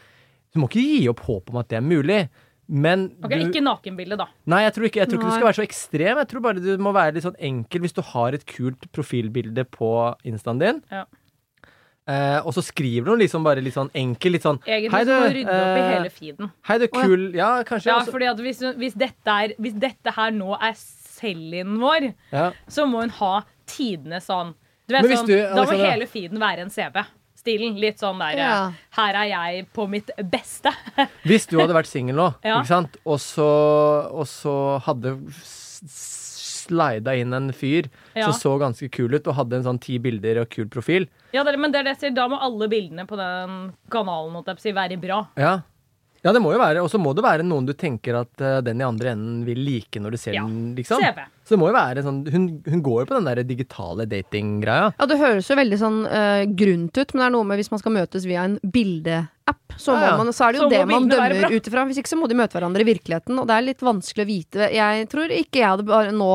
du må ikke gi opp håp om at det er mulig. Men Ok, du, Ikke nakenbilde, da. Nei, jeg tror ikke, jeg tror ikke du skal være så ekstrem. Jeg tror bare du må være litt sånn enkel hvis du har et kult profilbilde på instaen din. Ja. Eh, og så skriver du liksom bare litt sånn enkel, litt sånn Egentlig Hei, så må du, du rydde opp i eh, hele feeden. Hei, du, ja. kul Ja, kanskje. Ja, også- fordi at hvis, hvis, dette er, hvis dette her nå er sell-in vår, ja. så må hun ha tidenes sånn Du vet sånn, du, Da må hele feeden være en CV. Stilen. Litt sånn der Ja. Her er jeg på mitt beste. [LAUGHS] Hvis du hadde vært singel nå, [LAUGHS] Ja. ikke sant, og så, og så hadde slida inn en fyr Ja. som så ganske kul ut, og hadde en sånn ti bilder og kul profil Ja, det, men det er det jeg sier, da må alle bildene på den kanalen si, være bra. Ja. Ja, det må jo være. Og så må det være noen du tenker at uh, den i andre enden vil like når du ser Ja. den, liksom. CV. Så det må jo være sånn Hun, hun går jo på den der digitale datinggreia. Ja, det høres jo veldig sånn uh, grunt ut, men det er noe med hvis man skal møtes via en bildeapp, så, Ja, ja. man, så er det jo Så det man dømmer ut ifra. Hvis ikke så må de møte hverandre i virkeligheten, og det er litt vanskelig å vite. Jeg tror ikke jeg hadde bare nå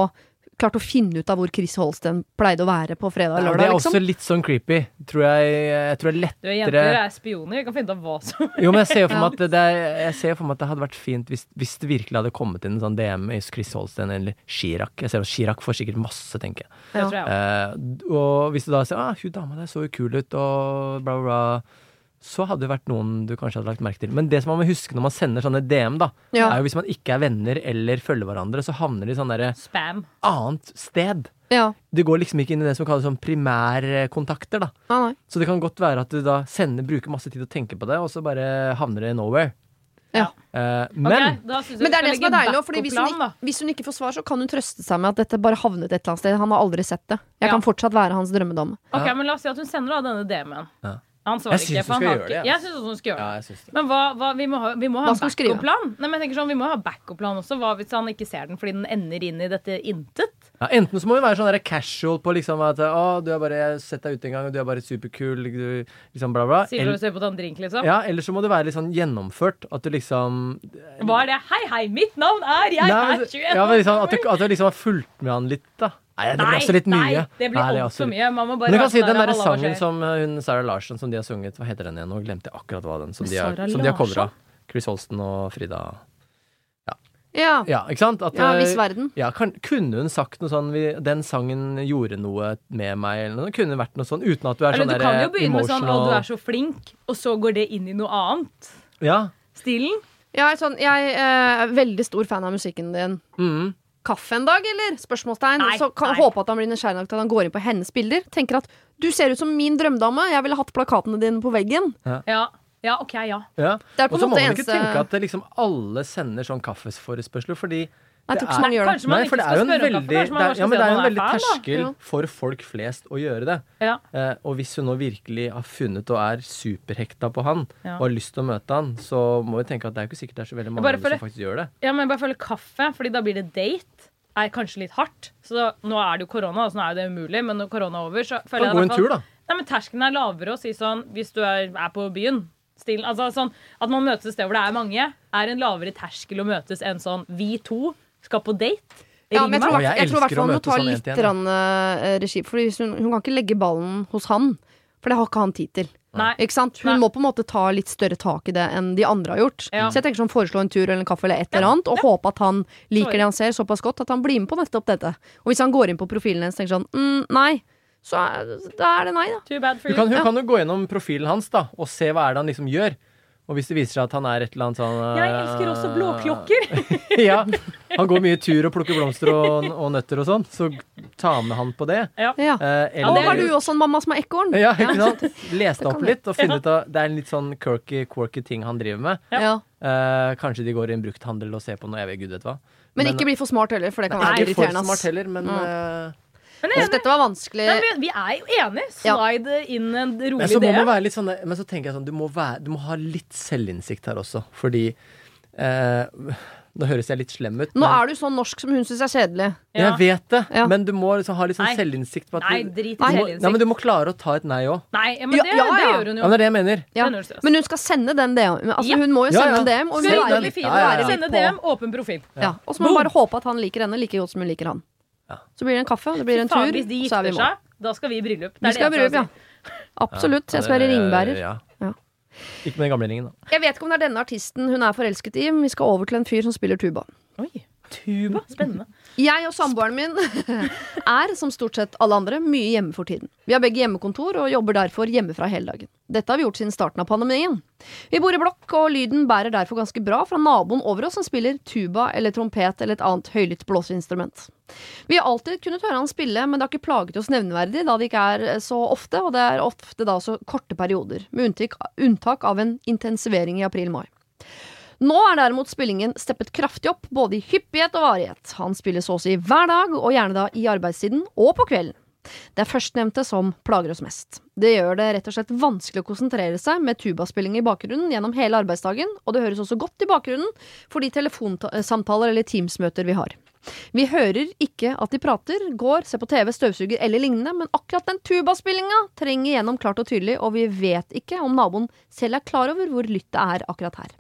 klart å finne ut av hvor Chris Holsten pleide å være på fredag og Ja, det lørdag, er liksom. også litt sånn creepy. Tror jeg, jeg tror det er lettere Jenter er spioner. Vi kan finne ut av hva som [LAUGHS] Jo, men jeg ser jo for meg [LAUGHS] at det, er, jeg ser for meg at det hadde vært fint hvis, hvis det virkelig hadde kommet inn en sånn DM i Chris Holsten eller Chirac. Jeg ser at Chirac får sikkert masse, tenker jeg. Ja. Jeg. Eh, og hvis du da ser ah, hun dama der så jo kul ut, og bla, bla, bla, så hadde det vært noen du kanskje hadde lagt merke til. Men det som man må huske når man sender sånne DM, da, Ja. er jo hvis man ikke er venner eller følger hverandre, så havner de i sånn derre Spam. annet sted. Ja. Det går liksom ikke inn i det som kalles sånn primærkontakter, da. Ah, nei. Så det kan godt være at du da sender, bruker masse tid å tenke på det, og så bare havner det nowhere. Ja. Uh, men okay, Men det er det som er deilig, òg, hvis hvis hun ikke får svar, så kan hun trøste seg med at dette bare havnet et eller annet sted. Han har aldri sett det. Jeg Ja. kan fortsatt være hans drømmedame. Ok, Ja. men La oss si at hun sender da denne DM-en. Han svarer Jeg ikke. for hun han skal har gjøre ikke- det, Jeg altså. synes hun skal gjøre det. ja, jeg det. Men hva, hva, vi må ha, vi må ha en backup-plan. Jeg sånn, Vi må ha backup-plan også. Hva hvis han ikke ser den fordi den ender inn i dette intet? Ja, enten så må vi være sånn casual på liksom at å, du har bare sett deg ute en gang, og du er bare superkul, du, liksom bla, bla. Sier du Eller, og ser på en drink, liksom? ja, eller så må det være litt sånn gjennomført. At du liksom Hva er det? Hei, hei, mitt navn er Jeg Nei, er men- 21 ja, men liksom, at, du, at du liksom har fulgt med han litt, da. Nei, det blir også litt mye. Nei, det blir Nei, altfor mye. Man må bare Men du kan si den der, derre sangen som uh, hun Sarah Larsen som de har sunget, hva heter den igjen? Nå glemte jeg akkurat hva den som de har, som de har covra. Chris Holsten og Frida. Ja. Ja, ikke sant? At, ja, Hvis viss verden. ja, kan, kunne hun sagt noe sånn vi, 'Den sangen gjorde noe med meg', eller noe? Kunne vært noe sånn uten at du er Eller sånn du kan jo begynne med sånn 'Å, du er så flink', og så går det inn i noe annet. Ja. Stilen. Er, sånn, jeg eh, er veldig stor fan av musikken din. Mm. Kaffe en dag, eller? Spørsmålstegn. Nei, så kan nei. håpe at han blir nysgjerrig nok til at han går inn på hennes bilder. Tenker at du ser ut som min drømmedame. Jeg ville hatt plakatene dine på veggen. Ja. ja, OK, ja. Ja. Det på Og så må man ikke eneste tenke at liksom alle sender sånn kaffeforespørsler, fordi Jeg tror det ikke man gjør det. Kanskje man Nei, ikke for det er jo en veldig, er, ja, men det er en veldig fan, terskel for folk flest å gjøre det. Ja. Eh, og hvis hun nå virkelig har funnet og er superhekta på han, Ja. og har lyst til å møte han, så må vi tenke at det er jo ikke sikkert det er så veldig mange føler- som faktisk gjør det. Ja, men jeg bare føler kaffe, fordi da blir det date. Er kanskje litt hardt. Så da, nå er det jo korona, så nå er jo det umulig. Men når korona er over, så føler jeg gå en tur, da. Nei, men Terskelen er lavere å si sånn hvis du er, er på byen. Stilen, altså sånn At man møtes et sted hvor det er mange, er en lavere terskel å møtes enn sånn vi to skal på date. Ja, men jeg tror, jeg jeg tror hvert fall hun må ta sånn en litt rann, uh, regi. For hvis hun, hun kan ikke legge ballen hos han, for det har ikke han tid til. Nei. Ikke sant? Hun Nei. må på en måte ta litt større tak i det enn de andre har gjort. Ja. Så jeg tenker sånn foreslå en tur eller en kaffe eller et eller annet, og håpe at han liker det han ser såpass godt at han blir med på nettopp dette. Og hvis han går inn på profilen hennes og tenker sånn mm, nei, så er, da er det nei, da. Too bad for Du kan, hun Ja. kan jo gå gjennom profilen hans da, og se hva er det han liksom gjør. Og hvis det viser seg at han er et eller annet sånn Jeg elsker også blåklokker. [LAUGHS] ja, Han går mye tur og plukker blomster og, og nøtter og sånn, så ta med han på det. Ja. Eh, Og eller, har du også en mamma som er ekorn? Ja, ikke sant? Les deg opp litt og finne ut av Det er en litt sånn quirky, quirky ting han driver med. Ja. Eh, kanskje de går i en brukthandel og ser på noe, jeg vet gud vet hva. Men ikke bli for smart heller, for det kan Nei, være ikke for smart heller, men Mm. Men, jeg er enig. dette var vanskelig. Nei, men vi er jo enige. Ja. Inn en Men rolig så må idé. man være litt sånn Men så tenker jeg sånn Du må, være, du må ha litt selvinnsikt her også, fordi eh, Nå høres jeg litt slem ut, Nå men er du sånn norsk som hun syns er kjedelig. Ja. jeg vet det, Ja. men du må liksom ha litt sånn Nei. selvinnsikt på at Nei, drit i du må, selvinnsikt. Nei, men du må klare å ta et nei òg. Nei, ja, men det, ja, det ja. gjør hun Ja, jo. men det er det jeg mener. Ja. Men hun skal sende den DM. Altså, Ja. Hun må jo sende ja. en DM. Og hun Skal vi være litt? Ja, ja, ja. Sende DM, åpen profil. Ja. Og så må hun bare håpe at han liker henne like godt som hun liker han. Ja. Så blir det en kaffe, det blir en tur, hvis de så er vi i gifter mål. seg, da skal vi i bryllup. Det Vi er skal i bryllup, ja. Absolutt. Jeg skal være ringbærer. Ja. Ja. Ikke med den gamle ringen, da. Jeg vet ikke om det er denne artisten hun er forelsket i, men vi skal over til en fyr som spiller tuba. Oi, tuba. Spennende. Jeg og samboeren min [LAUGHS] er, som stort sett alle andre, mye hjemme for tiden. Vi har begge hjemmekontor og jobber derfor hjemmefra hele dagen. Dette har vi gjort siden starten av pandemien. Vi bor i blokk, og lyden bærer derfor ganske bra fra naboen over oss som spiller tuba eller trompet eller et annet høylytt blåseinstrument. Vi har alltid kunnet høre han spille, men det har ikke plaget oss nevneverdig, da det ikke er så ofte, og det er ofte da så korte perioder, med unntak av en intensivering i april-mai. Nå er derimot spillingen steppet kraftig opp, både i hyppighet og varighet. Han spiller så å si hver dag, og gjerne da i arbeidstiden og på kvelden. Det er førstnevnte som plager oss mest. Det gjør det rett og slett vanskelig å konsentrere seg med tubaspilling i bakgrunnen gjennom hele arbeidsdagen, og det høres også godt i bakgrunnen for de telefonsamtaler eller Teams-møter vi har. Vi hører ikke at de prater, går, ser på TV, støvsuger eller lignende, men akkurat den tubaspillinga trenger gjennom klart og tydelig, og vi vet ikke om naboen selv er klar over hvor lyttet er akkurat her.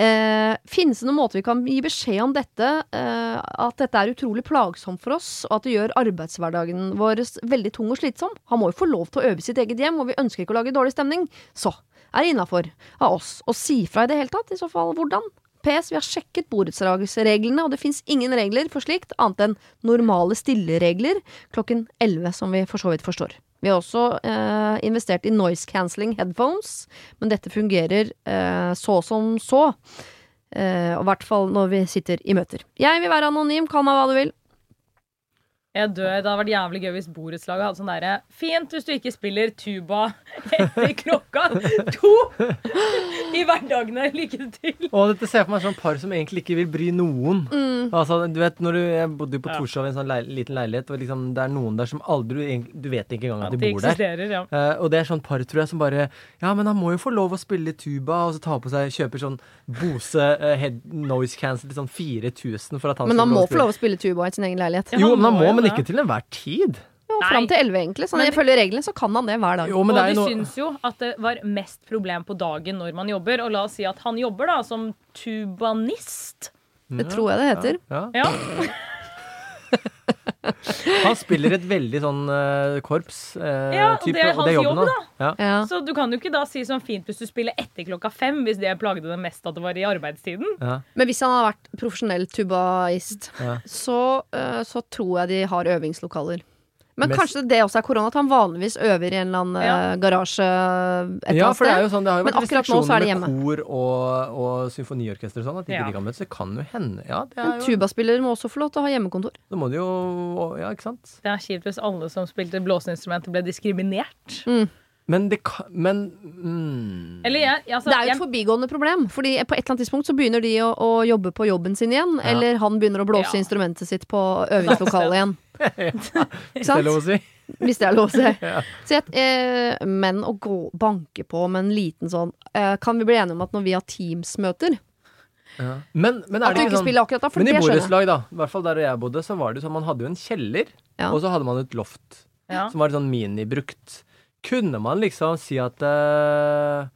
Eh, finnes det noen måte vi kan gi beskjed om dette, eh, at dette er utrolig plagsomt for oss, og at det gjør arbeidshverdagen vår veldig tung og slitsom? Han må jo få lov til å øve sitt eget hjem, og vi ønsker ikke å lage dårlig stemning. Så er det innafor av oss å si fra i det hele tatt, i så fall hvordan? PS, vi har sjekket borettslagsreglene, og det fins ingen regler for slikt, annet enn normale stilleregler klokken 11, som vi for så vidt forstår. Vi har også eh, investert i noise cancelling headphones, men dette fungerer eh, så som så. Eh, og i hvert fall når vi sitter i møter. Jeg vil være anonym, kall meg hva du vil. Jeg dør. Det hadde vært jævlig gøy hvis borettslaget hadde sånn derre Fint hvis du ikke spiller tuba [LAUGHS] etter klokka to [LAUGHS] i hverdagene. Lykke til. Og dette ser jeg for meg sånn par som egentlig ikke vil bry noen. Mm. Altså, du vet, når du, Jeg bodde jo på Ja. Torshov i en sånn leil, liten leilighet, og liksom, det er noen der som aldri Du vet ikke engang at de Det bor der. ja. Uh, og det er sånn par, tror jeg, som bare Ja, men han må jo få lov å spille tuba, og så ta på seg Kjøper sånn Bose uh, head noise cancel til sånn 4000 for at han Men skal han må få lov å spille tuba i sin egen leilighet. Ja, Jo, han men han må men ikke til enhver tid. Jo, Fram til 11, egentlig. Sånn, Men- ifølge reglene så kan han det hver dag. Jo, men og er de jo noe syns jo at det var mest problem på dagen når man jobber. Og la oss si at han jobber da som tubanist. Det tror jeg det heter. Ja. Ja. [LAUGHS] [LAUGHS] Han spiller et veldig sånn uh, korps. eh, Ja, og det er hans jobben, jobb, da. Ja. Ja. Så du kan jo ikke da si sånn fint hvis du spiller etter klokka fem, hvis det plagde deg mest at det var i arbeidstiden. Ja. Men hvis han har vært profesjonell tubaist, Ja. så, uh, så tror jeg de har øvingslokaler. Men Mest- kanskje det også er korona, at han vanligvis øver i en eller annen Ja. eh, garasje et eller Ja, annet for det er sted. jo sånn, det har jo Men vært akkurat nå så er restriksjoner hjemme. med kor og, og symfoniorkester og sånn, at de ikke Ja. de kan møtes. Det kan jo hende. Ja, det En er jo tubaspiller må også få lov til å ha hjemmekontor. Da må de jo Ja, ikke sant? Det er kjipt hvis alle som spilte blåseinstrumenter, ble diskriminert. Men det kan Men mm, Eller jeg, altså, Det er jo et forbigående problem, Fordi på et eller annet tidspunkt så begynner de å, å jobbe på jobben sin igjen. Ja. Eller han begynner å blåse Ja. instrumentet sitt på øvingslokalet igjen. Hvis det er lov å si. Hvis det er lov å si. [LAUGHS] Ja. Så jeg, eh, men å gå, banke på med en liten sånn eh, Kan vi bli enige om at når vi har Teams-møter Ja. Men, men At er du det ikke ikke sånn spiller akkurat da? For Men i det skjønner jeg. borettslag, da, i hvert fall der jeg bodde, så var det sånn man hadde jo en kjeller, Ja. og så hadde man et loft ja. som var sånn minibrukt. Kunne man liksom si at eh,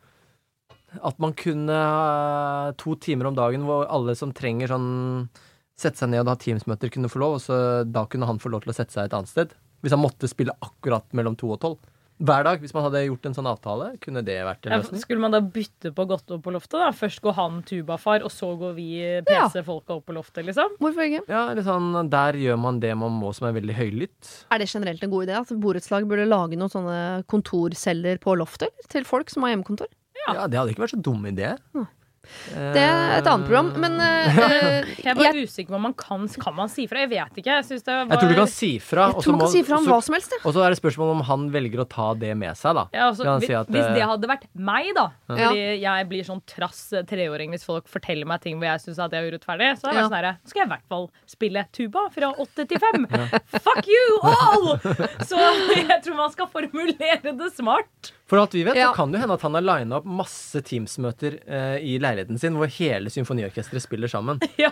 At man kunne ha to timer om dagen hvor alle som trenger sånn Sette seg ned og ha Teams-møter, kunne få lov, og så da kunne han få lov til å sette seg et annet sted. Hvis han måtte spille akkurat mellom to og tolv. Hver dag, hvis man hadde gjort en sånn avtale, kunne det vært en Ja, løsning? Skulle man da bytte på godt opp på loftet? da? Først går han tubafar, og så går vi PC-folka opp på loftet, liksom? Hvorfor ikke? Ja, eller sånn, Der gjør man det man må som er veldig høylytt. Er det generelt en god idé at borettslag burde lage noen sånne kontorceller på loftet? Til folk som har hjemmekontor? Ja, Det hadde ikke vært så dum idé. Det er et annet program, men eh, [LAUGHS] Jeg er bare usikker på om man kan Kan man si fra? Jeg vet ikke. Jeg, det var, Jeg tror du kan si fra. jeg og så tror man kan si fra om hva som helst. jeg. Og så er det spørsmål om han velger å ta det med seg, da. ja, altså, hvis, si at, hvis det eh, hadde vært meg, da Ja. Fordi jeg blir sånn trass treåring hvis folk forteller meg ting hvor jeg syns det er urettferdig. Så jeg Ja. sånn her, skal jeg i hvert fall spille tuba fra åtte til fem. [LAUGHS] Fuck you all! Så [LAUGHS] jeg tror man skal formulere det smart. For alt vi vet, Ja. så kan det hende at han har lina opp masse Teams-møter eh, i leiligheten sin hvor hele symfoniorkesteret spiller sammen. [LAUGHS] Ja.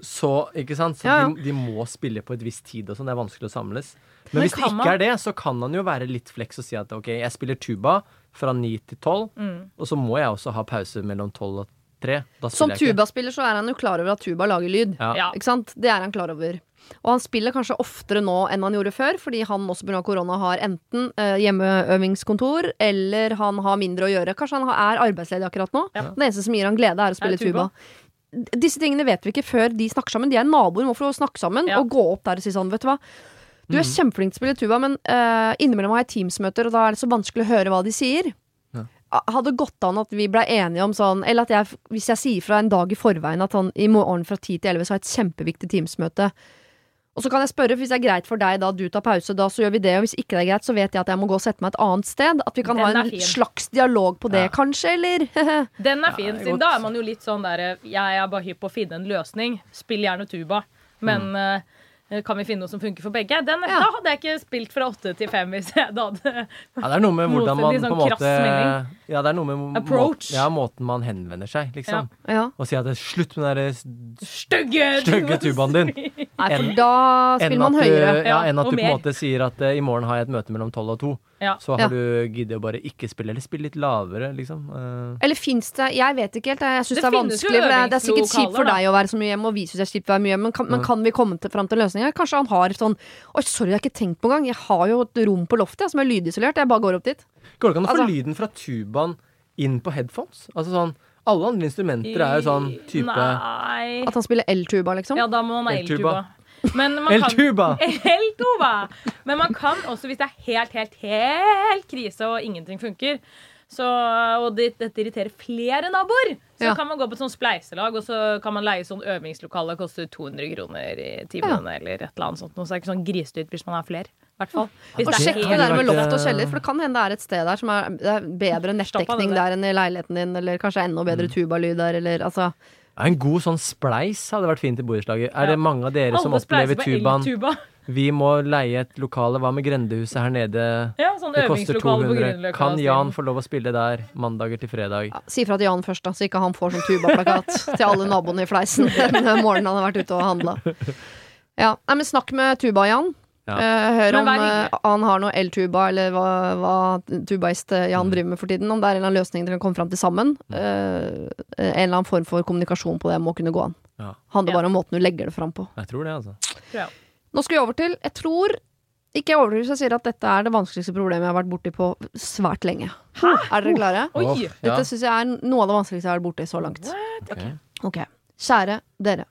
Så, ikke sant? så Ja. De, de må spille på et visst tid og sånn. Det er vanskelig å samles. Men, Men hvis det ikke man- er det, så kan han jo være litt fleks og si at ok, jeg spiller tuba fra ni til tolv, Mm. og så må jeg også ha pause mellom tolv og tre. Som tubaspiller så er han jo klar over at tuba lager lyd. Ikke sant? Det er han klar over. Og han spiller kanskje oftere nå enn han gjorde før, fordi han også pga. korona har enten eh, hjemmeøvingskontor, eller han har mindre å gjøre. Kanskje han er arbeidsledig akkurat nå. Ja. Det eneste som gir han glede, er å spille Er tuba. tuba. Disse tingene vet vi ikke før de snakker sammen. De er naboer, må få snakke sammen Ja. og gå opp der og si sånn, vet du hva. Du er kjempeflink til å spille tuba, men uh, innimellom har jeg Teams-møter, og da er det så vanskelig å høre hva de sier. Ja. Hadde gått an at vi ble enige om sånn Eller at jeg, hvis jeg sier fra en dag i forveien at han i morgen fra 10 til 11 så har jeg et kjempeviktig Teams-møte. Og så kan jeg spørre, hvis det er greit for deg da du tar pause, da så gjør vi det. Og hvis ikke det er greit, så vet jeg at jeg må gå og sette meg et annet sted. At vi kan Den ha en fin. slags dialog på det, Ja. kanskje, eller? [LAUGHS] Den er fin, er godt. da er man jo litt sånn der Jeg er bare hypp på å finne en løsning. Spill gjerne tuba. Men eh, kan vi finne noe som funker for begge? Den, Ja. Da hadde jeg ikke spilt fra åtte til fem hvis jeg da hadde Ja, det er noe med [LAUGHS] hvordan man sånn på en måte. Ja, det er noe med må- Approach. ja, måten man henvender seg, liksom. ja. Og si at det er slutt med den der Stygge stygge tubaen din. Nei, for en, da spiller man du, høyere. ja, Ja, enn at du på en måte sier at eh, i morgen har jeg et møte mellom tolv og to. Ja. Så Ja. har du giddet å bare ikke spille, eller spille litt lavere, liksom. Eh, Eller fins det Jeg vet ikke helt. Jeg syns det, Det er vanskelig. Det, det er sikkert kjipt for deg å være så mye hjemme, og vi syns det er kjipt å være mye hjemme, men kan, men kan vi komme til, fram til løsninger? Kanskje han har sånn Oi, sorry, jeg har ikke tenkt på engang. Jeg har jo et rom på loftet jeg, som er lydisolert. Jeg bare går opp dit. Går det ikke an å få Altså- lyden fra tubaen inn på headphones? Altså sånn Alle andre instrumenter er jo sånn type Nei. At han spiller eltuba, liksom. Ja, da må man ha Eltuba. Men man kan- [LAUGHS] El Tuba! Men man kan også, hvis det er helt, helt, helt krise og ingenting funker, så, og det, dette irriterer flere naboer, så Ja. kan man gå på et sånt spleiselag, og så kan man leie sånn øvingslokale. Koster 200 kroner i timen eller et eller annet sånt. Så det er ikke sånn grisedyrt hvis man er flere. I hvert fall. Hvis Og sjekk det der med loft og kjeller, for det kan hende det er et sted der som er, det er bedre nettdekning der enn i leiligheten din, eller kanskje enda bedre Mm. tubalyd der, eller altså Ja, En god sånn spleis hadde vært fint i borettslaget. Er Ja. det mange av dere som opplever tubaen? eltuba. Vi må leie et lokale. Hva med grendehuset her nede? Ja, sånn Det koster øvingslokale på 200. Kan Jan få lov å spille der mandager til fredag? ja, Si fra til Jan først, da, så ikke han får sånn tubaplakat til alle naboene i fleisen [LAUGHS] den morgenen han har vært ute og handla. Ja, nei, men snakk med Tuba, Jan. Ja. Eh, hør om eh, han har noe eltuba, eller hva, hva tubaist eh, Jan driver med for tiden. Om det er en eller annen løsning dere kan komme fram til sammen. Uh, en eller annen form for kommunikasjon på det må kunne gå an. Ja. Handler Ja. bare om måten du legger det fram på. Jeg tror det, altså. Ja. Nå skal vi over til Jeg tror ikke jeg overdriver hvis jeg sier at dette er det vanskeligste problemet jeg har vært borti på svært lenge. Er dere klare? Ja. Dette syns jeg er noe av det vanskeligste jeg har vært borti så langt. Ok. Ok, Kjære dere.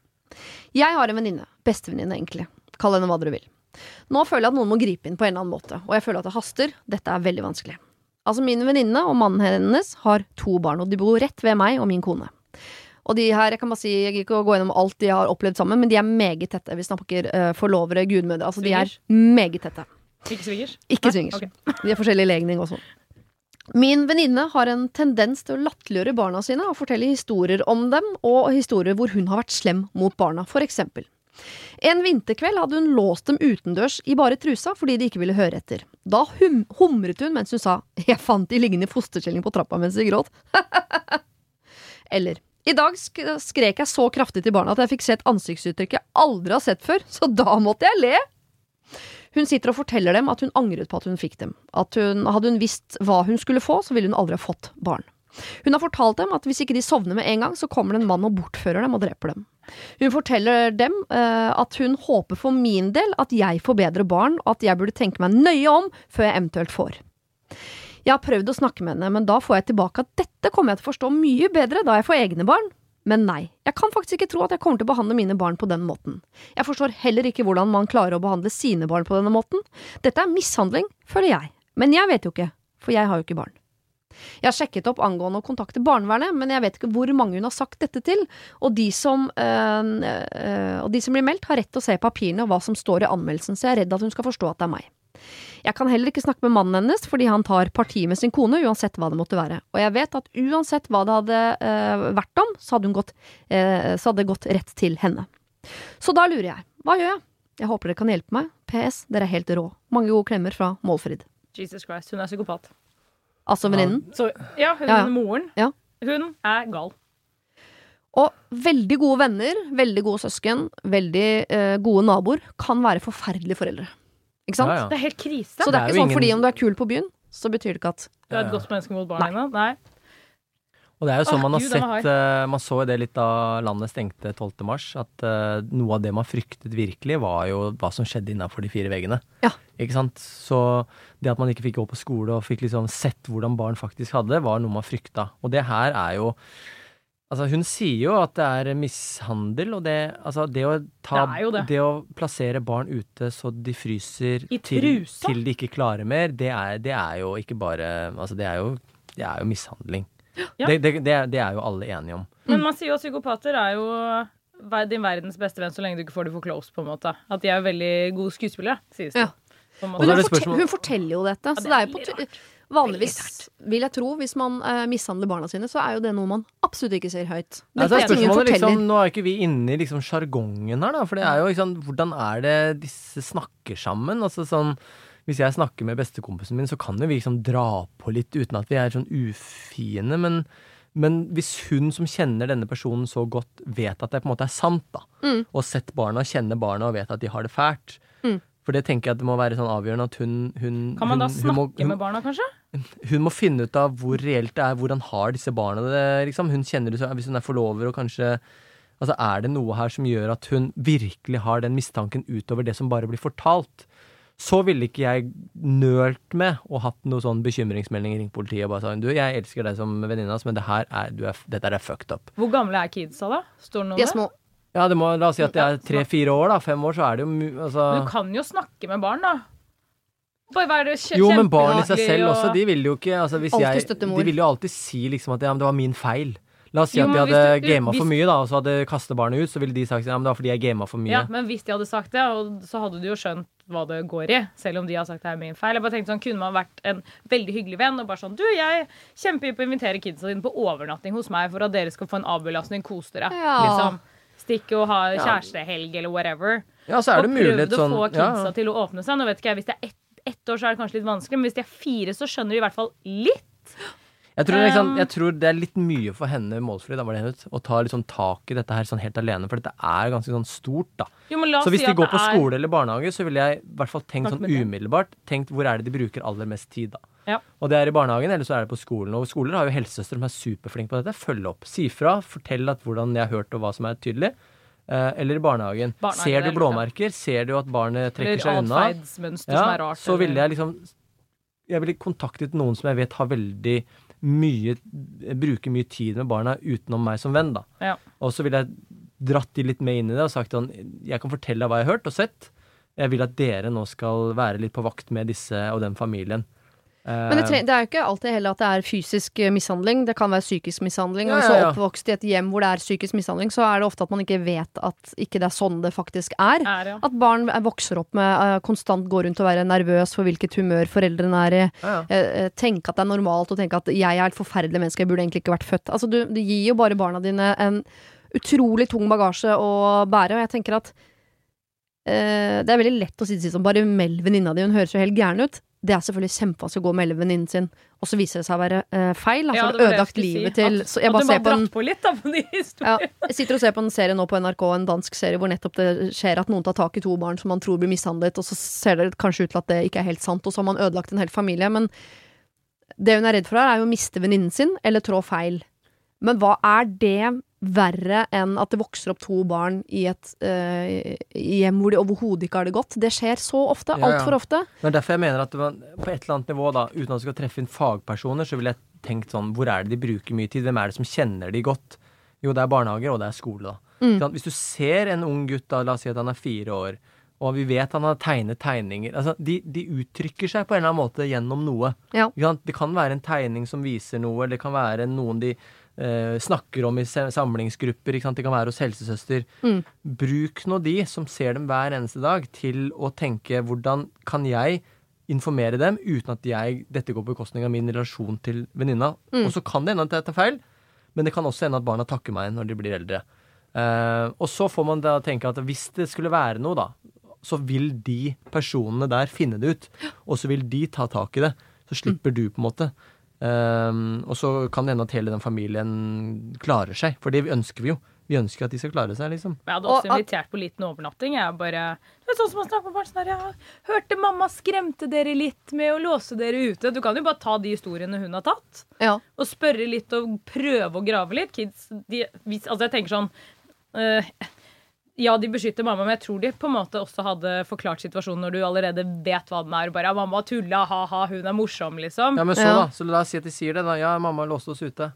Jeg har en venninne. Bestevenninne, egentlig. Kall henne hva dere vil. Nå føler jeg at noen må gripe inn på en eller annen måte, og jeg føler at det haster. Dette er veldig vanskelig. Altså, min venninne og mannen hennes har to barn, og de bor rett ved meg og min kone. Og de her, jeg kan bare si, jeg gidder ikke gå gjennom alt de har opplevd sammen, men de er meget tette. Vi snakker uh, forlovere, gudmødre. Altså, de er meget tette. Ikke swingers? Ikke swingers. Okay. [LAUGHS] De har forskjellig legning også. Min venninne har en tendens til å latterliggjøre barna sine og fortelle historier om dem, og historier hvor hun har vært slem mot barna, for eksempel. En vinterkveld hadde hun låst dem utendørs i bare trusa fordi de ikke ville høre etter. Da hum humret hun mens hun sa 'jeg fant de liggende i fosterstilling på trappa mens de gråt'. [LAUGHS] Eller i dag sk skrek jeg så kraftig til barna at jeg fikk se et ansiktsuttrykk jeg aldri har sett før, så da måtte jeg le. Hun sitter og forteller dem at hun angret på at hun fikk dem. At hun, hadde hun visst hva hun skulle få, så ville hun aldri ha fått barn. Hun har fortalt dem at hvis ikke de sovner med en gang, så kommer det en mann og bortfører dem og dreper dem. Hun forteller dem uh, at hun håper for min del at jeg får bedre barn, og at jeg burde tenke meg nøye om før jeg eventuelt får. Jeg har prøvd å snakke med henne, men da får jeg tilbake at dette kommer jeg til å forstå mye bedre da jeg får egne barn. Men nei, jeg kan faktisk ikke tro at jeg kommer til å behandle mine barn på den måten. Jeg forstår heller ikke hvordan man klarer å behandle sine barn på denne måten. Dette er mishandling, føler jeg. Men jeg vet jo ikke, for jeg har jo ikke barn. Jeg har sjekket opp angående å kontakte barnevernet, men jeg vet ikke hvor mange hun har sagt dette til, og de som, øh, øh, og de som blir meldt, har rett til å se papirene og hva som står i anmeldelsen, så jeg er redd at hun skal forstå at det er meg. Jeg kan heller ikke snakke med mannen hennes fordi han tar parti med sin kone, uansett hva det måtte være. Og jeg vet at uansett hva det hadde øh, vært om, så hadde, gått, så hadde det gått rett til henne. Så da lurer jeg, hva gjør jeg? Jeg håper dere kan hjelpe meg. PS, dere er helt rå. Mange gode klemmer fra Målfrid. Jesus Christ, hun er psykopat. Altså venninnen. Så, ja, hun Ja, ja. moren. Ja. Hun er gal. Og veldig gode venner, veldig gode søsken, veldig eh, gode naboer kan være forferdelige foreldre. Ikke sant? Ja, ja. Det er helt krise. Så det Det er er ikke sånn sånn fordi om du er kul på byen, så betyr det ikke at Du er et godt menneske mot barna dine. Nei. Og det er jo sånn man har Gud, sett eh, Man så jo det litt da landet stengte 12. mars, at eh, noe av det man fryktet virkelig, var jo hva som skjedde innafor de fire veggene. Ja. Ikke sant? Så det at man ikke fikk gå på skole og fikk liksom sett hvordan barn faktisk hadde det, var noe man frykta. Og det her er jo Altså, hun sier jo at det er mishandel, og det, altså, det å ta Det det. det. å plassere barn ute så de fryser til, til de ikke klarer mer, det er, det er jo ikke bare Altså, det er jo, det er jo mishandling. Ja. Det, det, det, er- det er jo alle enige om. Men man sier jo at psykopater er jo din verdens beste venn så lenge du ikke får det for close, på en måte. At de er jo veldig gode skuespillere, sies det. Ja. På en Og måte. så hun, fortel- hun forteller jo dette. så det det er jo på Vanligvis, vil jeg tro, hvis man eh, mishandler barna sine, så er jo det noe man absolutt ikke sier høyt. Ja, er er ting hun forteller. liksom, Nå er ikke vi inne i liksom her, da. For det er jo sånn Hvordan er det disse snakker sammen? Altså sånn Hvis jeg snakker med bestekompisen min, så kan jo vi liksom dra på litt uten at vi er sånn ufine. Men, men hvis hun som kjenner denne personen så godt, vet at det på en måte er sant, da, Mm. og sett barna, kjenner barna og vet at de har det fælt Mm. For det tenker jeg at det må være sånn avgjørende at hun, hun Kan man da snakke hun, må, hun, med barna, kanskje? hun må finne ut av hvor reelt det er, hvordan har disse barna det, liksom. Hun kjenner det så, hvis hun er forlover og kanskje Altså, er det noe her som gjør at hun virkelig har den mistanken utover det som bare blir fortalt? Så ville ikke jeg nølt med og hatt noe sånn bekymringsmelding, ringt politiet og bare sagt du, jeg elsker deg som venninne, men det her er, du er, dette er fucked up. Hvor gamle er kidsa, da? Står det noe om er det? små. Ja, det må, la oss si at det er tre-fire år, da. Fem år, så er det jo mye. altså Du kan jo snakke med barn, da. Bare være kjempe Jo, men barn i seg selv og- også, de vil jo ikke altså, hvis jeg. De vil jo alltid si liksom at ja, men det var min feil. La oss si Jo, at de hadde du- gama hvis- for mye, da, og så hadde kastet barnet ut, så ville de sagt ja, men det var fordi jeg gama for mye. Ja, men hvis de hadde sagt det, og så hadde du jo skjønt hva det går i. Selv om de har sagt det er min feil. Jeg bare tenkte sånn, Kunne man vært en veldig hyggelig venn og bare sånn Du, jeg kjemper på å invitere kidsa dine på overnatting hos meg for at dere skal få en avbelastning, kos dere. Ja. Liksom. Stikke og ha kjærestehelg eller whatever. Ja, så er det og mulighet prøvd å sånn få ja, kidsa til å åpne seg. Nå vet ikke jeg, Hvis det er ett ett år, så er det kanskje litt vanskelig, men hvis de er fire, så skjønner de i hvert fall litt. Jeg, tror, liksom, jeg tror det er litt mye for henne, Målfrid, å ta litt sånn tak i dette her sånn helt alene, for dette er ganske sånn stort, da. Jo, Så hvis si de går på er- skole eller barnehage, så ville jeg i hvert fall tenkt sånn umiddelbart tenkt hvor er det de bruker aller mest tid, da. Ja. Og det er i barnehagen, eller så er det på skolen. Og skoler har jo helsesøstre som er superflinke på dette. Følg opp. Si fra. Fortell at hvordan jeg har hørt, og hva som er tydelig. Eh, eller i barnehagen. Barnehagen Ser er du blåmerker? Ser du at barnet trekker seg unna? Ja, som er rart. så ville jeg liksom Jeg ville kontaktet noen som jeg vet har veldig mye bruke mye tid med barna utenom meg som venn, da. Ja. Og så ville jeg dratt de litt med inn i det og sagt sånn Jeg kan fortelle deg hva jeg har hørt og sett. Jeg vil at dere nå skal være litt på vakt med disse og den familien. Men det, tre det er jo ikke alltid heller at det er fysisk eh, mishandling. Det kan være psykisk mishandling. Ja, Og hvis ja, du er oppvokst i et hjem hvor det er psykisk mishandling, så er det ofte at man ikke vet at ikke det er sånn det faktisk er. Er, ja. At barn er- vokser opp med uh, konstant går rundt og være nervøs for hvilket humør foreldrene er i. Ja, ja. Eh, eh, tenke at det er normalt å tenke at jeg er et forferdelig menneske, jeg burde egentlig ikke vært født. Altså, du, du gir jo bare barna dine en utrolig tung bagasje å bære, og jeg tenker at eh, det er veldig lett å si det sånn, bare meld venninna di, hun høres jo helt gæren ut. Det er selvfølgelig kjempevanskelig å gå og melde venninnen sin, og så viser det seg å være eh, feil. Altså, Ja, det ødelagt det livet si. til At- så jeg bare bare på en på litt da, på ja, jeg sitter og ser på en serie nå på NRK, en dansk serie hvor nettopp det skjer at noen tar tak i to barn som man tror blir mishandlet, og så ser det kanskje ut til at det ikke er helt sant, og så har man ødelagt en hel familie. Men det hun er redd for her, er jo å miste venninnen sin, eller trå feil. Men hva er det verre enn at det vokser opp to barn i et eh, hjem hvor de overhodet ikke har det godt? Det skjer så ofte. Ja, ja. Altfor ofte. Det er derfor jeg mener at man, på et eller annet nivå, da, uten at du skal treffe inn fagpersoner, så ville jeg tenkt sånn Hvor er det de bruker mye tid? Hvem er det som kjenner de godt? Jo, det er barnehager, og det er skole, da. Mm. Hvis du ser en ung gutt, da, la oss si at han er fire år, og vi vet han har tegnet tegninger altså, de, de uttrykker seg på en eller annen måte gjennom noe. Ja. Det kan være en tegning som viser noe, eller det kan være noen de eh, snakker om i samlingsgrupper. Det kan være hos helsesøster. Mm. Bruk nå de som ser dem hver eneste dag, til å tenke hvordan kan jeg informere dem uten at jeg, dette går på bekostning av min relasjon til venninna. Mm. Og så kan det hende at jeg tar feil, men det kan også hende at barna takker meg når de blir eldre. Eh, og så får man da tenke at hvis det skulle være noe, da, så vil de personene der finne det ut. Og så vil de ta tak i det. Så slipper du, på en måte. Eh, og så kan det hende at hele den familien klarer seg, for det ønsker vi jo. Vi ønsker at de skal klare seg, liksom. Jeg hadde Og også at- invitert på liten overnatting. Jeg bare, det er sånn som man snakker med barn sånn her, Hørte mamma skremte dere litt med å låse dere ute? Du kan jo bare ta de historiene hun har tatt, Ja. og spørre litt og prøve å grave litt. Kids, de, hvis, altså jeg tenker sånn eh, Ja, de beskytter mamma, men jeg tror de på en måte også hadde forklart situasjonen når du allerede vet hva den er. Bare ja, 'mamma tulla, ha-ha, hun er morsom', liksom. Ja, men så, Ja. da. Så la oss si at de sier det, da. Ja, mamma låste oss ute.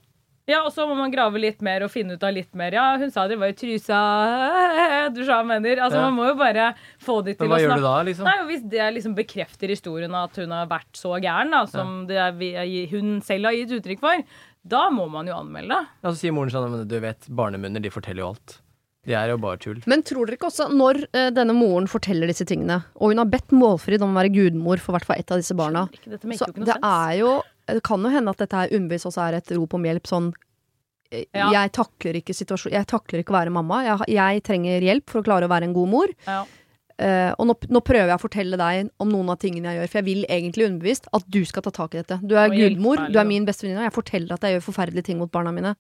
Ja, og så må man grave litt mer og finne ut av litt mer. Ja, hun sa de var i Trysa Du sa hva mener. Altså, Ja. Man må jo bare få de til å Men hva gjør du da, liksom? Nei, Hvis det liksom bekrefter historien at hun har vært så gæren, da, som det er, vi- hun selv har gitt uttrykk for, da må man jo anmelde. Ja, så sier moren sånn Men du vet, barnemunner, de forteller jo alt. De er jo bare tull. Men tror dere ikke også, når eh, denne moren forteller disse tingene, og hun har bedt Målfrid om å være gudmor for hvert fall ett av disse barna, Ikke, dette maker så jo ikke noe det sens. er jo Det kan jo hende at dette her underbevisst også er et rop om hjelp. Sånn eh, Ja. Jeg takler ikke situasjonen Jeg takler ikke å være mamma. Jeg, har- jeg trenger hjelp for å klare å være en god mor. Ja. Eh, og nå, nå prøver jeg å fortelle deg om noen av tingene jeg gjør, for jeg vil egentlig underbevisst at du skal ta tak i dette. Du er Og gudmor, meg, du er liksom. min bestevenninne, og jeg forteller at jeg gjør forferdelige ting mot barna mine.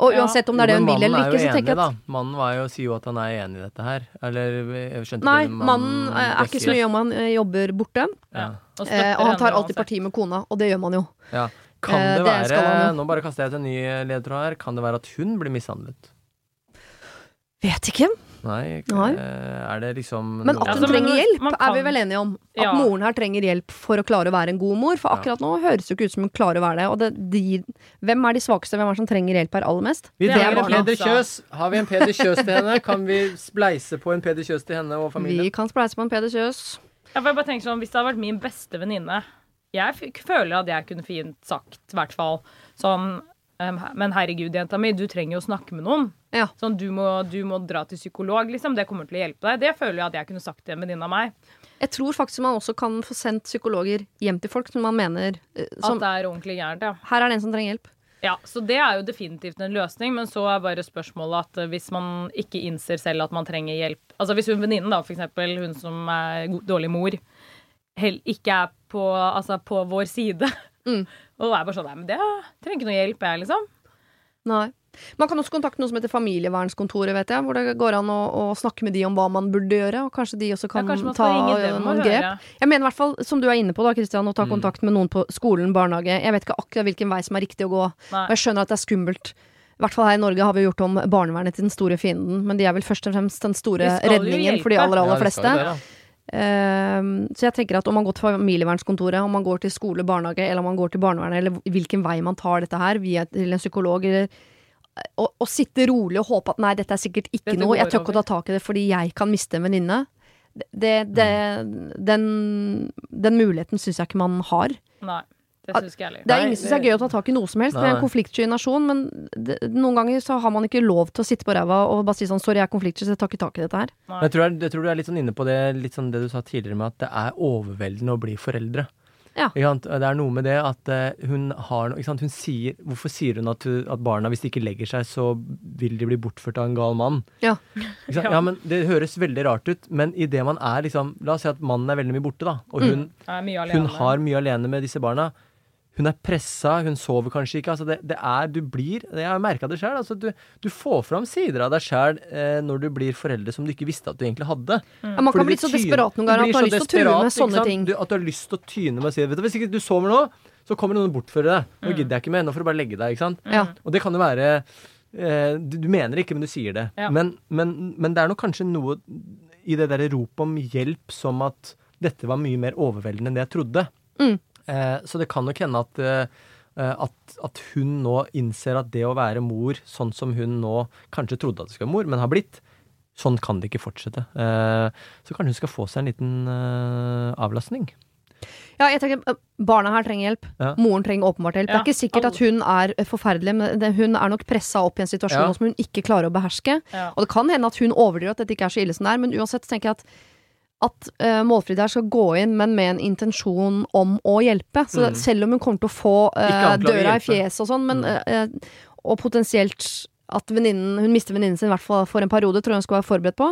Og uansett om det er det hun vil eller mannen ikke, så er tenker jeg at. Mannen var jo, sier jo at han er enig i dette her. Eller jeg skjønte Nei, ikke mannen eh, er ikke så mye om han eh, jobber borte. Ja. Og, Eh, og han tar alltid parti med kona, og det gjør man jo. ja. Kan Eh, det det være Nå bare kaster jeg ut en ny ledetråd her. Kan det være at hun blir mishandlet? Vet ikke. Nei, Nei. er det liksom Men at hun trenger hjelp, er vi vel enige om. At Ja. moren her trenger hjelp for å klare å være en god mor. For Ja. akkurat nå høres det jo ikke ut som hun klarer å være det. Og det, de, hvem er de svakeste? Hvem er det som trenger hjelp her aller mest? Vi er trenger en. Peder Kjøs. Har vi en Peder Kjøs til henne? Kan vi spleise på en Peder Kjøs til henne og familien? Vi kan spleise på en Peder Kjøs. Ja, for jeg bare tenker sånn, Hvis det hadde vært min beste venninne Jeg f føler at jeg kunne fint sagt, i hvert fall sånn ehm, Men herregud, jenta mi, du trenger jo å snakke med noen. Ja. Sånn, du må, du må dra til psykolog, liksom. Det kommer til å hjelpe deg. Det føler jeg at jeg kunne sagt til en venninne av meg. Jeg tror faktisk man også kan få sendt psykologer hjem til folk som man mener eh, som, At det er ordentlig gærent, ja. Her er det en som trenger hjelp. Ja, Så det er jo definitivt en løsning, men så er bare spørsmålet at eh, hvis man ikke innser selv at man trenger hjelp Altså hvis hun venninnen, da, for eksempel, hun som er dårlig mor, ikke er på, altså, på vår side, Mm. [LAUGHS] og er bare sånn Nei, men det trenger ikke noe hjelp, jeg, liksom. Nei. Man kan også kontakte noe som heter Familievernskontoret, vet jeg. Hvor det går an å, å snakke med de om hva man burde gjøre. Og kanskje de også kan ja, ta noen høre. grep. Jeg mener i hvert fall, som du er inne på, da, Kristian, å ta Mm. kontakt med noen på skolen, barnehage. Jeg vet ikke akkurat hvilken vei som er riktig å gå. Nei. Og jeg skjønner at det er skummelt. I hvert fall her i Norge har vi gjort om barnevernet til den store fienden, men de er vel først og fremst den store De redningen for de aller, aller Ja, fleste. det. Ehm, så jeg tenker at om man går til familievernskontoret, om man går til skole, barnehage, eller om man går til barnevernet, eller hvilken vei man tar dette her, via til en psykolog, eller å, å sitte rolig og håpe at nei, dette er sikkert ikke Dette noe, jeg tør ikke å ta tak i det fordi jeg kan miste en venninne. det, det, den, den muligheten syns jeg ikke man har. Nei, det syns ikke jeg heller. Det er ingen som syns det er gøy å ta tak i noe som helst. Vi er en konfliktsky nasjon, men det, noen ganger så har man ikke lov til å sitte på ræva og bare si sånn 'sorry, jeg er konfliktsky, så jeg tar ikke tak i dette her'. Jeg tror, jeg, jeg tror du er litt sånn inne på det, litt sånn det du sa tidligere med at det er overveldende å bli foreldre. Ja. Ikke sant? Det er noe med det at eh, hun har noe? Hun sier, Hvorfor sier hun at, at barna, hvis de ikke legger seg, så vil de bli bortført av en gal mann? Ja. Ikke sant? Ja, men Det høres veldig rart ut, men idet man er liksom La oss si at mannen er veldig mye borte, da, og hun, mye hun har mye alene med disse barna. Hun er pressa, hun sover kanskje ikke. Altså det, det er, du blir, Jeg har merka det sjøl. Altså du, du får fram sider av deg sjøl eh, når du blir foreldre som du ikke visste at du egentlig hadde. Ja, man kan Fordi bli så desperat noen ganger at du har lyst til å true med sånne ting. Du, at du har lyst til å tyne med å si det. du, Hvis ikke du sover nå, så kommer noen og bortfører deg. Mm. Nå gidder jeg ikke mer. Nå får du bare legge deg. ikke sant? Ja. Og det kan jo være eh, du, du mener ikke, men du sier det. Ja. Men, men, men det er nok kanskje noe i det derre ropet om hjelp som at dette var mye mer overveldende enn det jeg trodde. Mm. Eh, så det kan nok hende at, eh, at, at hun nå innser at det å være mor sånn som hun nå kanskje trodde at det skulle være mor, men har blitt, sånn kan det ikke fortsette. Eh, så kanskje hun skal få seg en liten eh, avlastning. Ja, jeg tenker Barna her trenger hjelp. Ja. Moren trenger åpenbart hjelp. Det er ikke sikkert at hun er forferdelig, men det, hun er nok pressa opp i en situasjon Ja. som hun ikke klarer å beherske. Ja. Og det kan hende at hun overdriver at dette ikke er så ille som det er, men uansett tenker jeg at at uh, Målfrid her skal gå inn, men med en intensjon om å hjelpe. Så Mm. selv om hun kommer til å få uh, døra i fjeset og sånn, men Mm. øh, Og potensielt at Hun mister venninnen sin i hvert fall for en periode, tror jeg hun skal være forberedt på.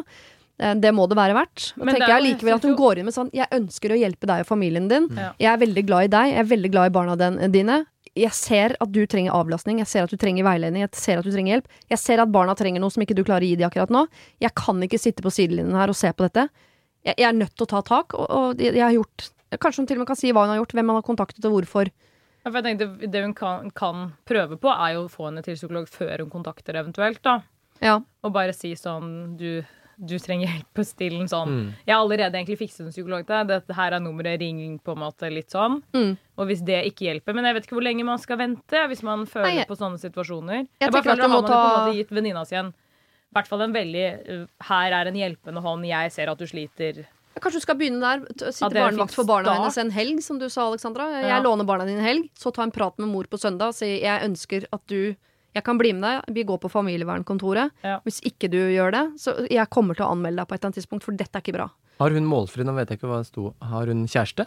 Det må det være verdt. Men tenker er jeg likevel at hun går inn med sånn Jeg ønsker å hjelpe deg og familien din. Ja. Jeg er veldig glad i deg. Jeg er veldig glad i barna den, dine. Jeg ser at du trenger avlastning. Jeg ser at du trenger veiledning. Jeg ser at du trenger hjelp. Jeg ser at barna trenger noe som ikke du klarer å gi dem akkurat nå. Jeg kan ikke sitte på sidelinjen her og se på dette. Jeg, jeg er nødt til å ta tak, og, og jeg jeg har gjort Kanskje hun til og med kan si hva hun har gjort, hvem hun har kontaktet og hvorfor. Ja, for jeg tenkte, Det hun kan, kan prøve på, er jo å få henne til psykolog før hun kontakter eventuelt. da. Ja. Og bare si sånn Du, du trenger hjelp på stillen sånn. Mm. Jeg har allerede egentlig fikset en psykolog til deg. Dette her er nummeret, ring på en måte litt sånn. Mm. Og hvis det ikke hjelper Men jeg vet ikke hvor lenge man skal vente hvis man føler Nei, jeg- på sånne situasjoner. Jeg Jeg, bare føler at man har på en ta- måte gitt venninna si en i hvert fall en veldig uh, Her er en hjelpende hånd. Jeg ser at du sliter. Kanskje du skal begynne der. Sitte barnevakt for barna hennes en helg, som du sa, Alexandra. Jeg Ja. låner barna dine en helg, så ta en prat med mor på søndag og si jeg ønsker at du jeg kan bli med deg, vi går på familievernkontoret. Ja. Hvis ikke du gjør det, så jeg kommer til å anmelde deg på et eller annet tidspunkt, for dette er ikke bra. Har hun målfri, nå vet jeg ikke hva det sto, har hun kjæreste?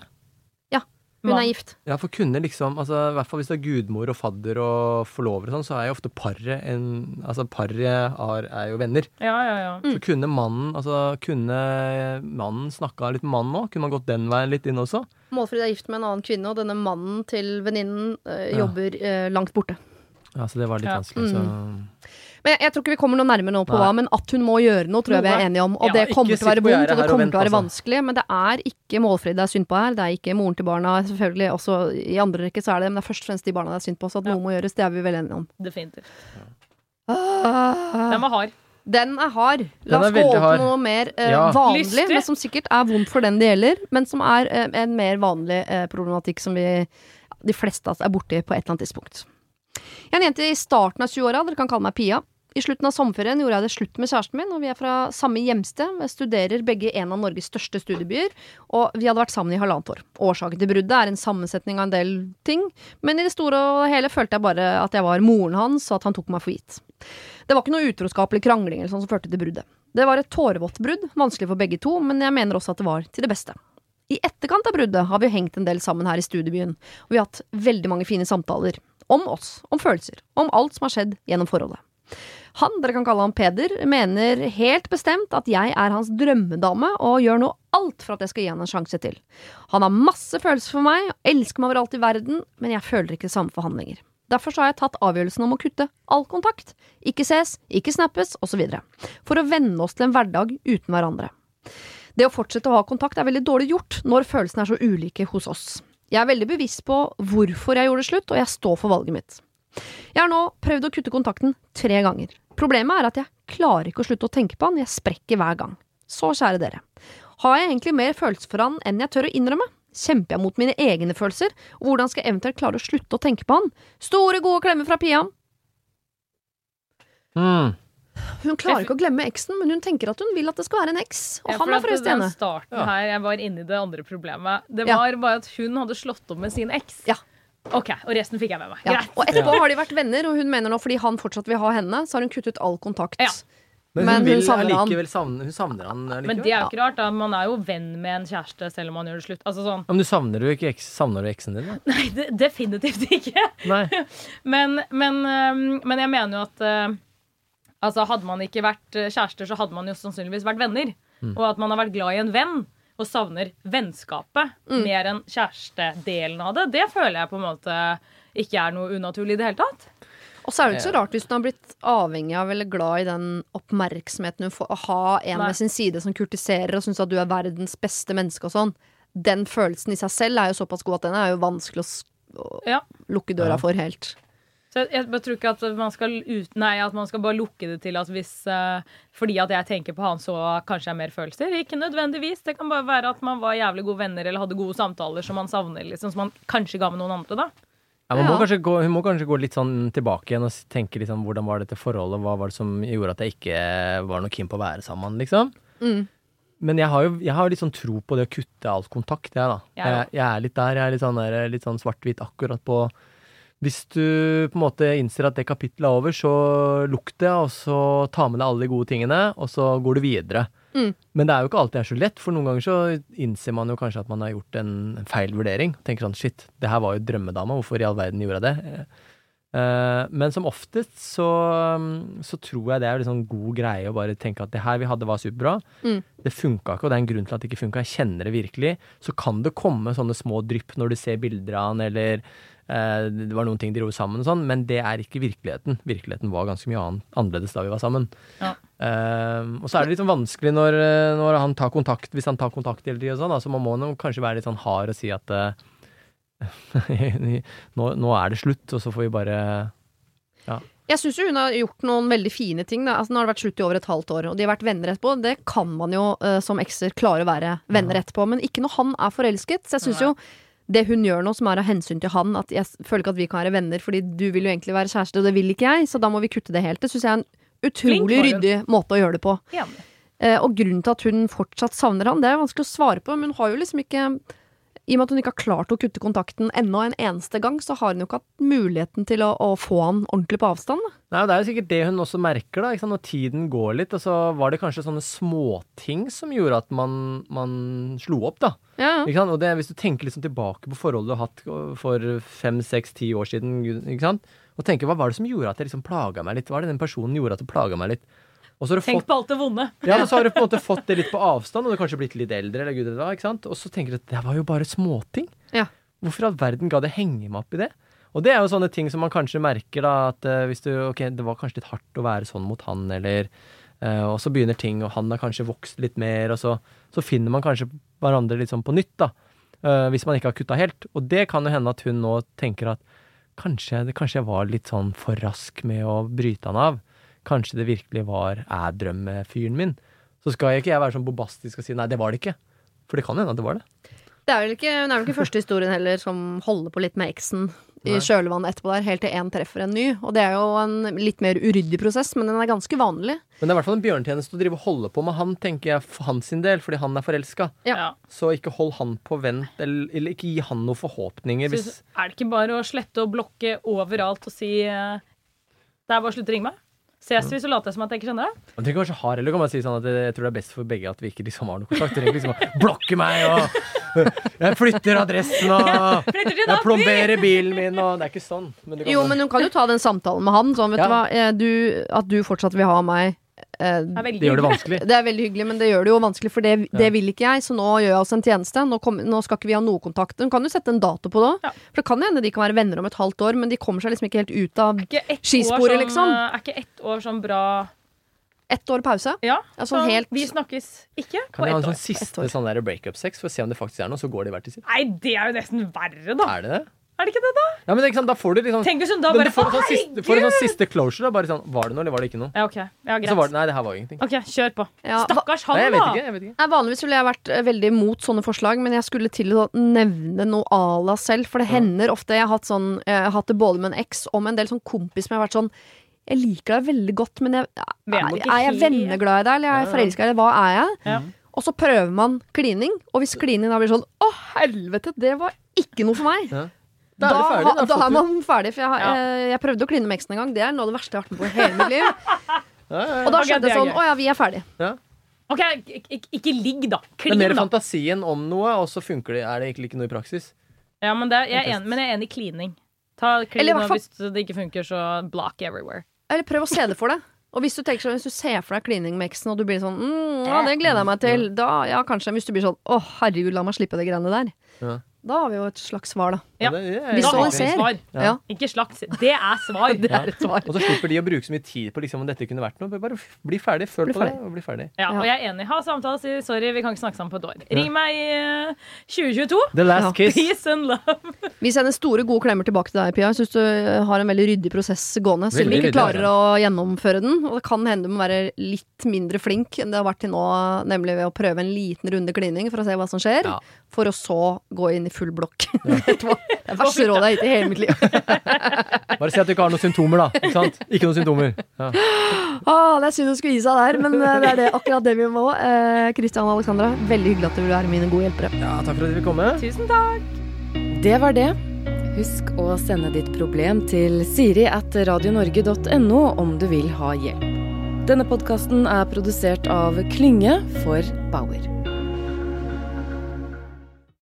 Hun er gift. Ja, for kunne liksom, altså i hvert fall hvis det er gudmor og fadder og forlover og sånn, så er jo ofte paret en Altså paret er, er jo venner. Ja, ja, ja. Mm. Så kunne mannen altså kunne mannen snakka litt med mannen òg? Kunne man gått den veien litt inn også? Målfrid er gift med en annen kvinne, og denne mannen til venninnen eh, Ja. jobber eh, langt borte. Ja, så det var litt Ja. vanskelig, så Men jeg, tror ikke vi kommer noe nærmere nå på hva, men at hun må gjøre noe, tror jeg vi er enige om. Og Ja, det kommer til å være vondt, og det kommer til å være altså. vanskelig. Men det er ikke Målfrid det er synd på her. Det er ikke moren til barna. Selvfølgelig også i andre rekke så er det, men det er først og fremst de barna det er synd på. Så at noe må gjøres, det er vi vel enige om. Definitivt. Ah. Den var hard. Den er hard. La oss gå over på noe mer eh, Ja. vanlig, Lystig. men som sikkert er vondt for den det gjelder, men som er eh, en mer vanlig eh, problematikk som vi de fleste av oss er borti på et eller annet tidspunkt. Jeg er en jente i starten av 20-åra, dere kan kalle meg Pia. I slutten av sommerferien gjorde jeg det slutt med kjæresten min, og vi er fra samme hjemsted. Vi studerer begge i en av Norges største studiebyer, og vi hadde vært sammen i halvannet år. Årsaken til bruddet er en sammensetning av en del ting, men i det store og hele følte jeg bare at jeg var moren hans, og at han tok meg for gitt. Det var ikke noe utroskap eller krangling eller sånn som førte til bruddet. Det var et tårevått brudd, vanskelig for begge to, men jeg mener også at det var til det beste. I etterkant av bruddet har vi hengt en del sammen her i studiebyen, og vi har hatt veldig mange fine samtaler. Om oss, om følelser, om alt som har skjedd gjennom forholdet. Han, dere kan kalle han Peder, mener helt bestemt at jeg er hans drømmedame og gjør nå alt for at jeg skal gi han en sjanse til. Han har masse følelser for meg, elsker meg overalt i verden, men jeg føler ikke det samme for han lenger. Derfor har jeg tatt avgjørelsen om å kutte all kontakt. Ikke ses, ikke snappes, osv. For å venne oss til en hverdag uten hverandre. Det å fortsette å ha kontakt er veldig dårlig gjort når følelsene er så ulike hos oss. Jeg er veldig bevisst på hvorfor jeg gjorde det slutt, og jeg står for valget mitt. Jeg har nå prøvd å kutte kontakten tre ganger. Problemet er at jeg klarer ikke å slutte å tenke på han, jeg sprekker hver gang. Så kjære dere, har jeg egentlig mer følelser for han enn jeg tør å innrømme? Kjemper jeg mot mine egne følelser, og hvordan skal jeg eventuelt klare å slutte å tenke på han? Store, gode klemmer fra Pia. mm. Hun klarer ikke å glemme eksen, men hun tenker at hun vil at det skal være en eks. Og Ja, han er forresten den enig. starten her, jeg var inne i det andre problemet. Det Ja. var bare at hun hadde slått opp med sin eks. Ja. Ok, og resten fikk jeg med meg. Ja. Greit. Og etterpå har de vært venner, og hun mener nå fordi han fortsatt vil ha henne, så har hun kuttet all kontakt. Ja. Men, Men hun, hun savner han. savne, hun savner han likevel. Men det er jo ikke rart. da Man er jo venn med en kjæreste selv om man gjør det slutt. Altså sånn, men du savner jo ikke eks, savner du eksen din, da? [LAUGHS] Nei, det, definitivt ikke. Nei. [LAUGHS] Men, men, øhm, men jeg mener jo at øh, Altså Hadde man ikke vært øh, kjærester, så hadde man jo sannsynligvis vært venner. Mm. Og at man har vært glad i en venn og savner vennskapet Mm. mer enn kjærestedelen av det, det føler jeg på en måte ikke er noe unaturlig i det hele tatt. Og så er det ikke så rart hvis hun har blitt avhengig av eller glad i den oppmerksomheten hun får å ha en Nei. ved sin side som kurtiserer og syns at du er verdens beste menneske og sånn. Den følelsen i seg selv er jo såpass god at den er jo vanskelig å, å Ja. lukke døra Ja. for helt. Så jeg, jeg tror ikke at man skal ut, Nei, at man skal bare lukke det til at hvis uh, Fordi at jeg tenker på han, så kanskje jeg har mer følelser. Ikke nødvendigvis. Det kan bare være at man var jævlig gode venner eller hadde gode samtaler som man savner, liksom, som man kanskje ga med noen andre, da. Ja, man må Ja. gå, hun må kanskje gå litt sånn tilbake igjen og tenke tenke sånn hvordan var dette forholdet, hva var det som gjorde at jeg ikke var noe keen på å være sammen, liksom. Mm. Men jeg har jo jeg har litt sånn tro på det å kutte all kontakt, jeg, da. Ja. Jeg, jeg er litt der. Jeg er litt sånn, der, litt sånn svart-hvitt akkurat på Hvis du på en måte innser at det kapittelet er over, så lukk det, og så ta med deg alle de gode tingene, og så går du videre. Mm. Men det er jo ikke alltid det er så lett, for noen ganger så innser man jo kanskje at man har gjort en, en feil vurdering. Tenker sånn shit, det her var jo drømmedama, hvorfor i all verden gjorde jeg det? Eh, men som oftest så, så tror jeg det er liksom god greie å bare tenke at det her vi hadde var superbra. Mm. Det funka ikke, og det er en grunn til at det ikke funka. Jeg kjenner det virkelig. Så kan det komme sånne små drypp når du ser bilder av han, eller det var noen ting de gjorde sammen og sånn, men det er ikke virkeligheten. Virkeligheten var ganske mye annerledes da vi var sammen. Ja. Eh, og så er det litt sånn vanskelig når, eh, når han tar kontakt, hvis han tar kontakt hele tida, sånn, da, så man må kanskje være litt sånn hard og si at eh, [LAUGHS] nå, nå er det slutt, og så får vi bare Jeg syns hun har gjort noen veldig fine ting. Da. Altså, nå har det vært slutt i over et halvt år, og de har vært venner etterpå. Det kan man jo uh, som ekser klare å være venner etterpå, men ikke når han er forelsket. Så jeg syns jo det hun gjør nå, som er av hensyn til han, at jeg føler ikke at vi kan være venner, fordi du vil jo egentlig være kjæreste, og det vil ikke jeg, så da må vi kutte det helt. Det syns jeg er en utrolig ryddig måte å gjøre det på. Ja. Eh, og grunnen til at hun fortsatt savner han, det er vanskelig å svare på, men hun har jo liksom ikke I og med at hun ikke har klart å kutte kontakten ennå en eneste gang, så har hun jo ikke hatt muligheten til å, å få han ordentlig på avstand. Nei, og Det er jo sikkert det hun også merker, da. Når tiden går litt, og så var det kanskje sånne småting som gjorde at man, man slo opp, da. Ja, ja. Og det, hvis du tenker liksom tilbake på forholdet du har hatt for fem, seks, ti år siden, og tenker hva var det som gjorde at det liksom plaga meg litt? Hva er det den personen gjorde at det plaga meg litt? Og så har du Tenk fått på alt det vonde. Ja, men så har du på en måte fått det litt på avstand, og du har kanskje blitt litt eldre, eller gud vet hva, ikke sant? Og så tenker du at det var jo bare småting. Ja. Hvorfor i all verden ga det henge meg opp i det? Og det er jo sånne ting som man kanskje merker, da, at uh, hvis du Ok, det var kanskje litt hardt å være sånn mot han, eller uh, Og så begynner ting, og han har kanskje vokst litt mer, og så, så finner man kanskje hverandre litt sånn på nytt, da. Uh, hvis man ikke har kutta helt. Og det kan jo hende at hun nå tenker at kanskje, det, kanskje jeg var litt sånn for rask med å bryte han av. Kanskje det virkelig var er drømmefyren min. Så skal jeg ikke jeg være sånn bombastisk og si nei, det var det ikke. For det kan hende at det var det. Det er vel ikke, det er vel ikke første historien heller som holder på litt med eksen i kjølvannet etterpå der, helt til én treffer en ny. Og det er jo en litt mer uryddig prosess, men den er ganske vanlig. Men det er i hvert fall en bjørnetjeneste å drive og holde på med han, tenker jeg, for hans sin del, fordi han er forelska. Ja. Ja. Så ikke hold han på vent, eller, eller ikke gi han noen forhåpninger hvis er det ikke bare å slette og blokke overalt og si eh, Det er bare å slutte å ringe meg? Ses vi, så later jeg som at jeg ikke kjenner deg. Man trenger kanskje hard, eller kan man si sånn at det- jeg tror det er best for begge at vi ikke liksom har noe kontakt. Du trenger liksom å blokke meg og Jeg flytter adressen og Jeg plomberer bilen min og Det er ikke sånn. Men du kan Jo, men hun kan jo ta den samtalen med han. Sånn, vet Ja. du hva, eh, du, at du fortsatt vil ha meg Det er det gjør det vanskelig. Det er veldig hyggelig, men det gjør det jo vanskelig, for det, det vil ikke jeg. Så nå gjør jeg oss en tjeneste. Nå, kom, nå skal ikke vi ha noe kontakt. Hun kan jo sette en dato på det òg. Ja. For det kan hende de kan være venner om et halvt år, men de kommer seg liksom ikke helt ut av Skisporet, sånn, liksom. Er ikke ett år sånn bra ett år pause. Ja, Ja, sånn så helt- vi snakkes ikke på ett år. Kan jeg ha en sånn siste sånn breakup-sex for å se om det faktisk er noe, så går de hver til sitt? Nei, det er jo nesten verre, da. Er det det? Er det ikke det, da? Ja, men sant, da får du liksom Tenk hvis hun da bare du får, sånn siste, får en sånn siste closure. Da, bare sånn Var det noe, eller var det ikke noe? Ja, OK. Ja, greit. så var det, nei, det her var ingenting. OK, kjør på. Ja, Stakkars han, Nei, jeg vet da. ikke. jeg vet ikke Nei, vanligvis ville jeg vært eh, veldig imot sånne forslag, men jeg skulle til å nevne noe à la selv. For det hender ofte Jeg har hatt, sånn, jeg har hatt det både med en eks og med en del sånn kompis som jeg har vært sånn Jeg liker deg veldig godt, men jeg, er er, nok ikke er jeg helt- venneglad i deg, eller er jeg forelska i deg? Hva er jeg? Ja. Og så prøver man klining, og hvis klining da blir sånn Å, helvete, det var ikke noe for meg. Ja. Da er ferdig. Da, da er man ferdig. For jeg, har- Ja. jeg, jeg prøvde å kline med eksen en gang. Det er noe av det verste jeg har vært med på i hele mitt liv. [LAUGHS] Ja, ja, ja. Og da skjedde det sånn. Å ja, vi er ferdig. Ok, ik ik ikke ligg, da. Det er mer fantasien om noe, og så funker det, er det egentlig ikke noe i praksis. Ja, men, det er, jeg er enig, men jeg er enig i klining. Ta klin, Eller i hvert og hvis det ikke funker, så block everywhere. Eller prøv å se det for deg. Og hvis du, tenker, sånn, hvis du ser for deg klining med eksen, og du blir sånn mm, Ja, det gleder jeg meg til. Da, ja, kanskje. Hvis du blir sånn Å, herregud, la meg slippe de greiene der. Ja. Da har vi jo et slags svar, da. Ja. Vi Visualiser. svar. Ja. Ja. Ikke slags. Det er svar. [LAUGHS] Det er et svar. Og så slipper de å bruke så mye tid på liksom, om dette kunne vært noe. Bare bli ferdig, føl Bli på ferdig. det, og bli ferdig. Ja, og jeg er enig. Ha samtale, si sorry, vi kan ikke snakke sammen på et år. Ring meg i eh, 2022. The last Ja. kiss. Peace and love. [LAUGHS] Vi sender store, gode klemmer tilbake til deg, Pia. Jeg syns du eh, har en veldig ryddig prosess gående. Selv om vi ikke klarer å gjennomføre den. Og det kan hende du må være litt mindre flink enn det har vært til nå, nemlig ved å prøve en liten runde klining for å se hva som skjer. For å så gå inn i full blokk. ja. du? [LAUGHS] Det er verste rådet jeg har gitt i hele mitt liv. [LAUGHS] Bare si at du ikke har noen symptomer, da. Ikke sant? Ikke noen symptomer. Ja. Ah, det er synd hun skulle gi seg der, men eh, det er det, akkurat det vi må. Eh, og Alexandra, veldig hyggelig at dere vil være mine gode hjelpere. ja, takk for at dere vil komme. Tusen takk. Det var det. Husk å sende ditt problem til siri at radionorge.no om du vil ha hjelp. Denne podkasten er produsert av Klynge for Bauer.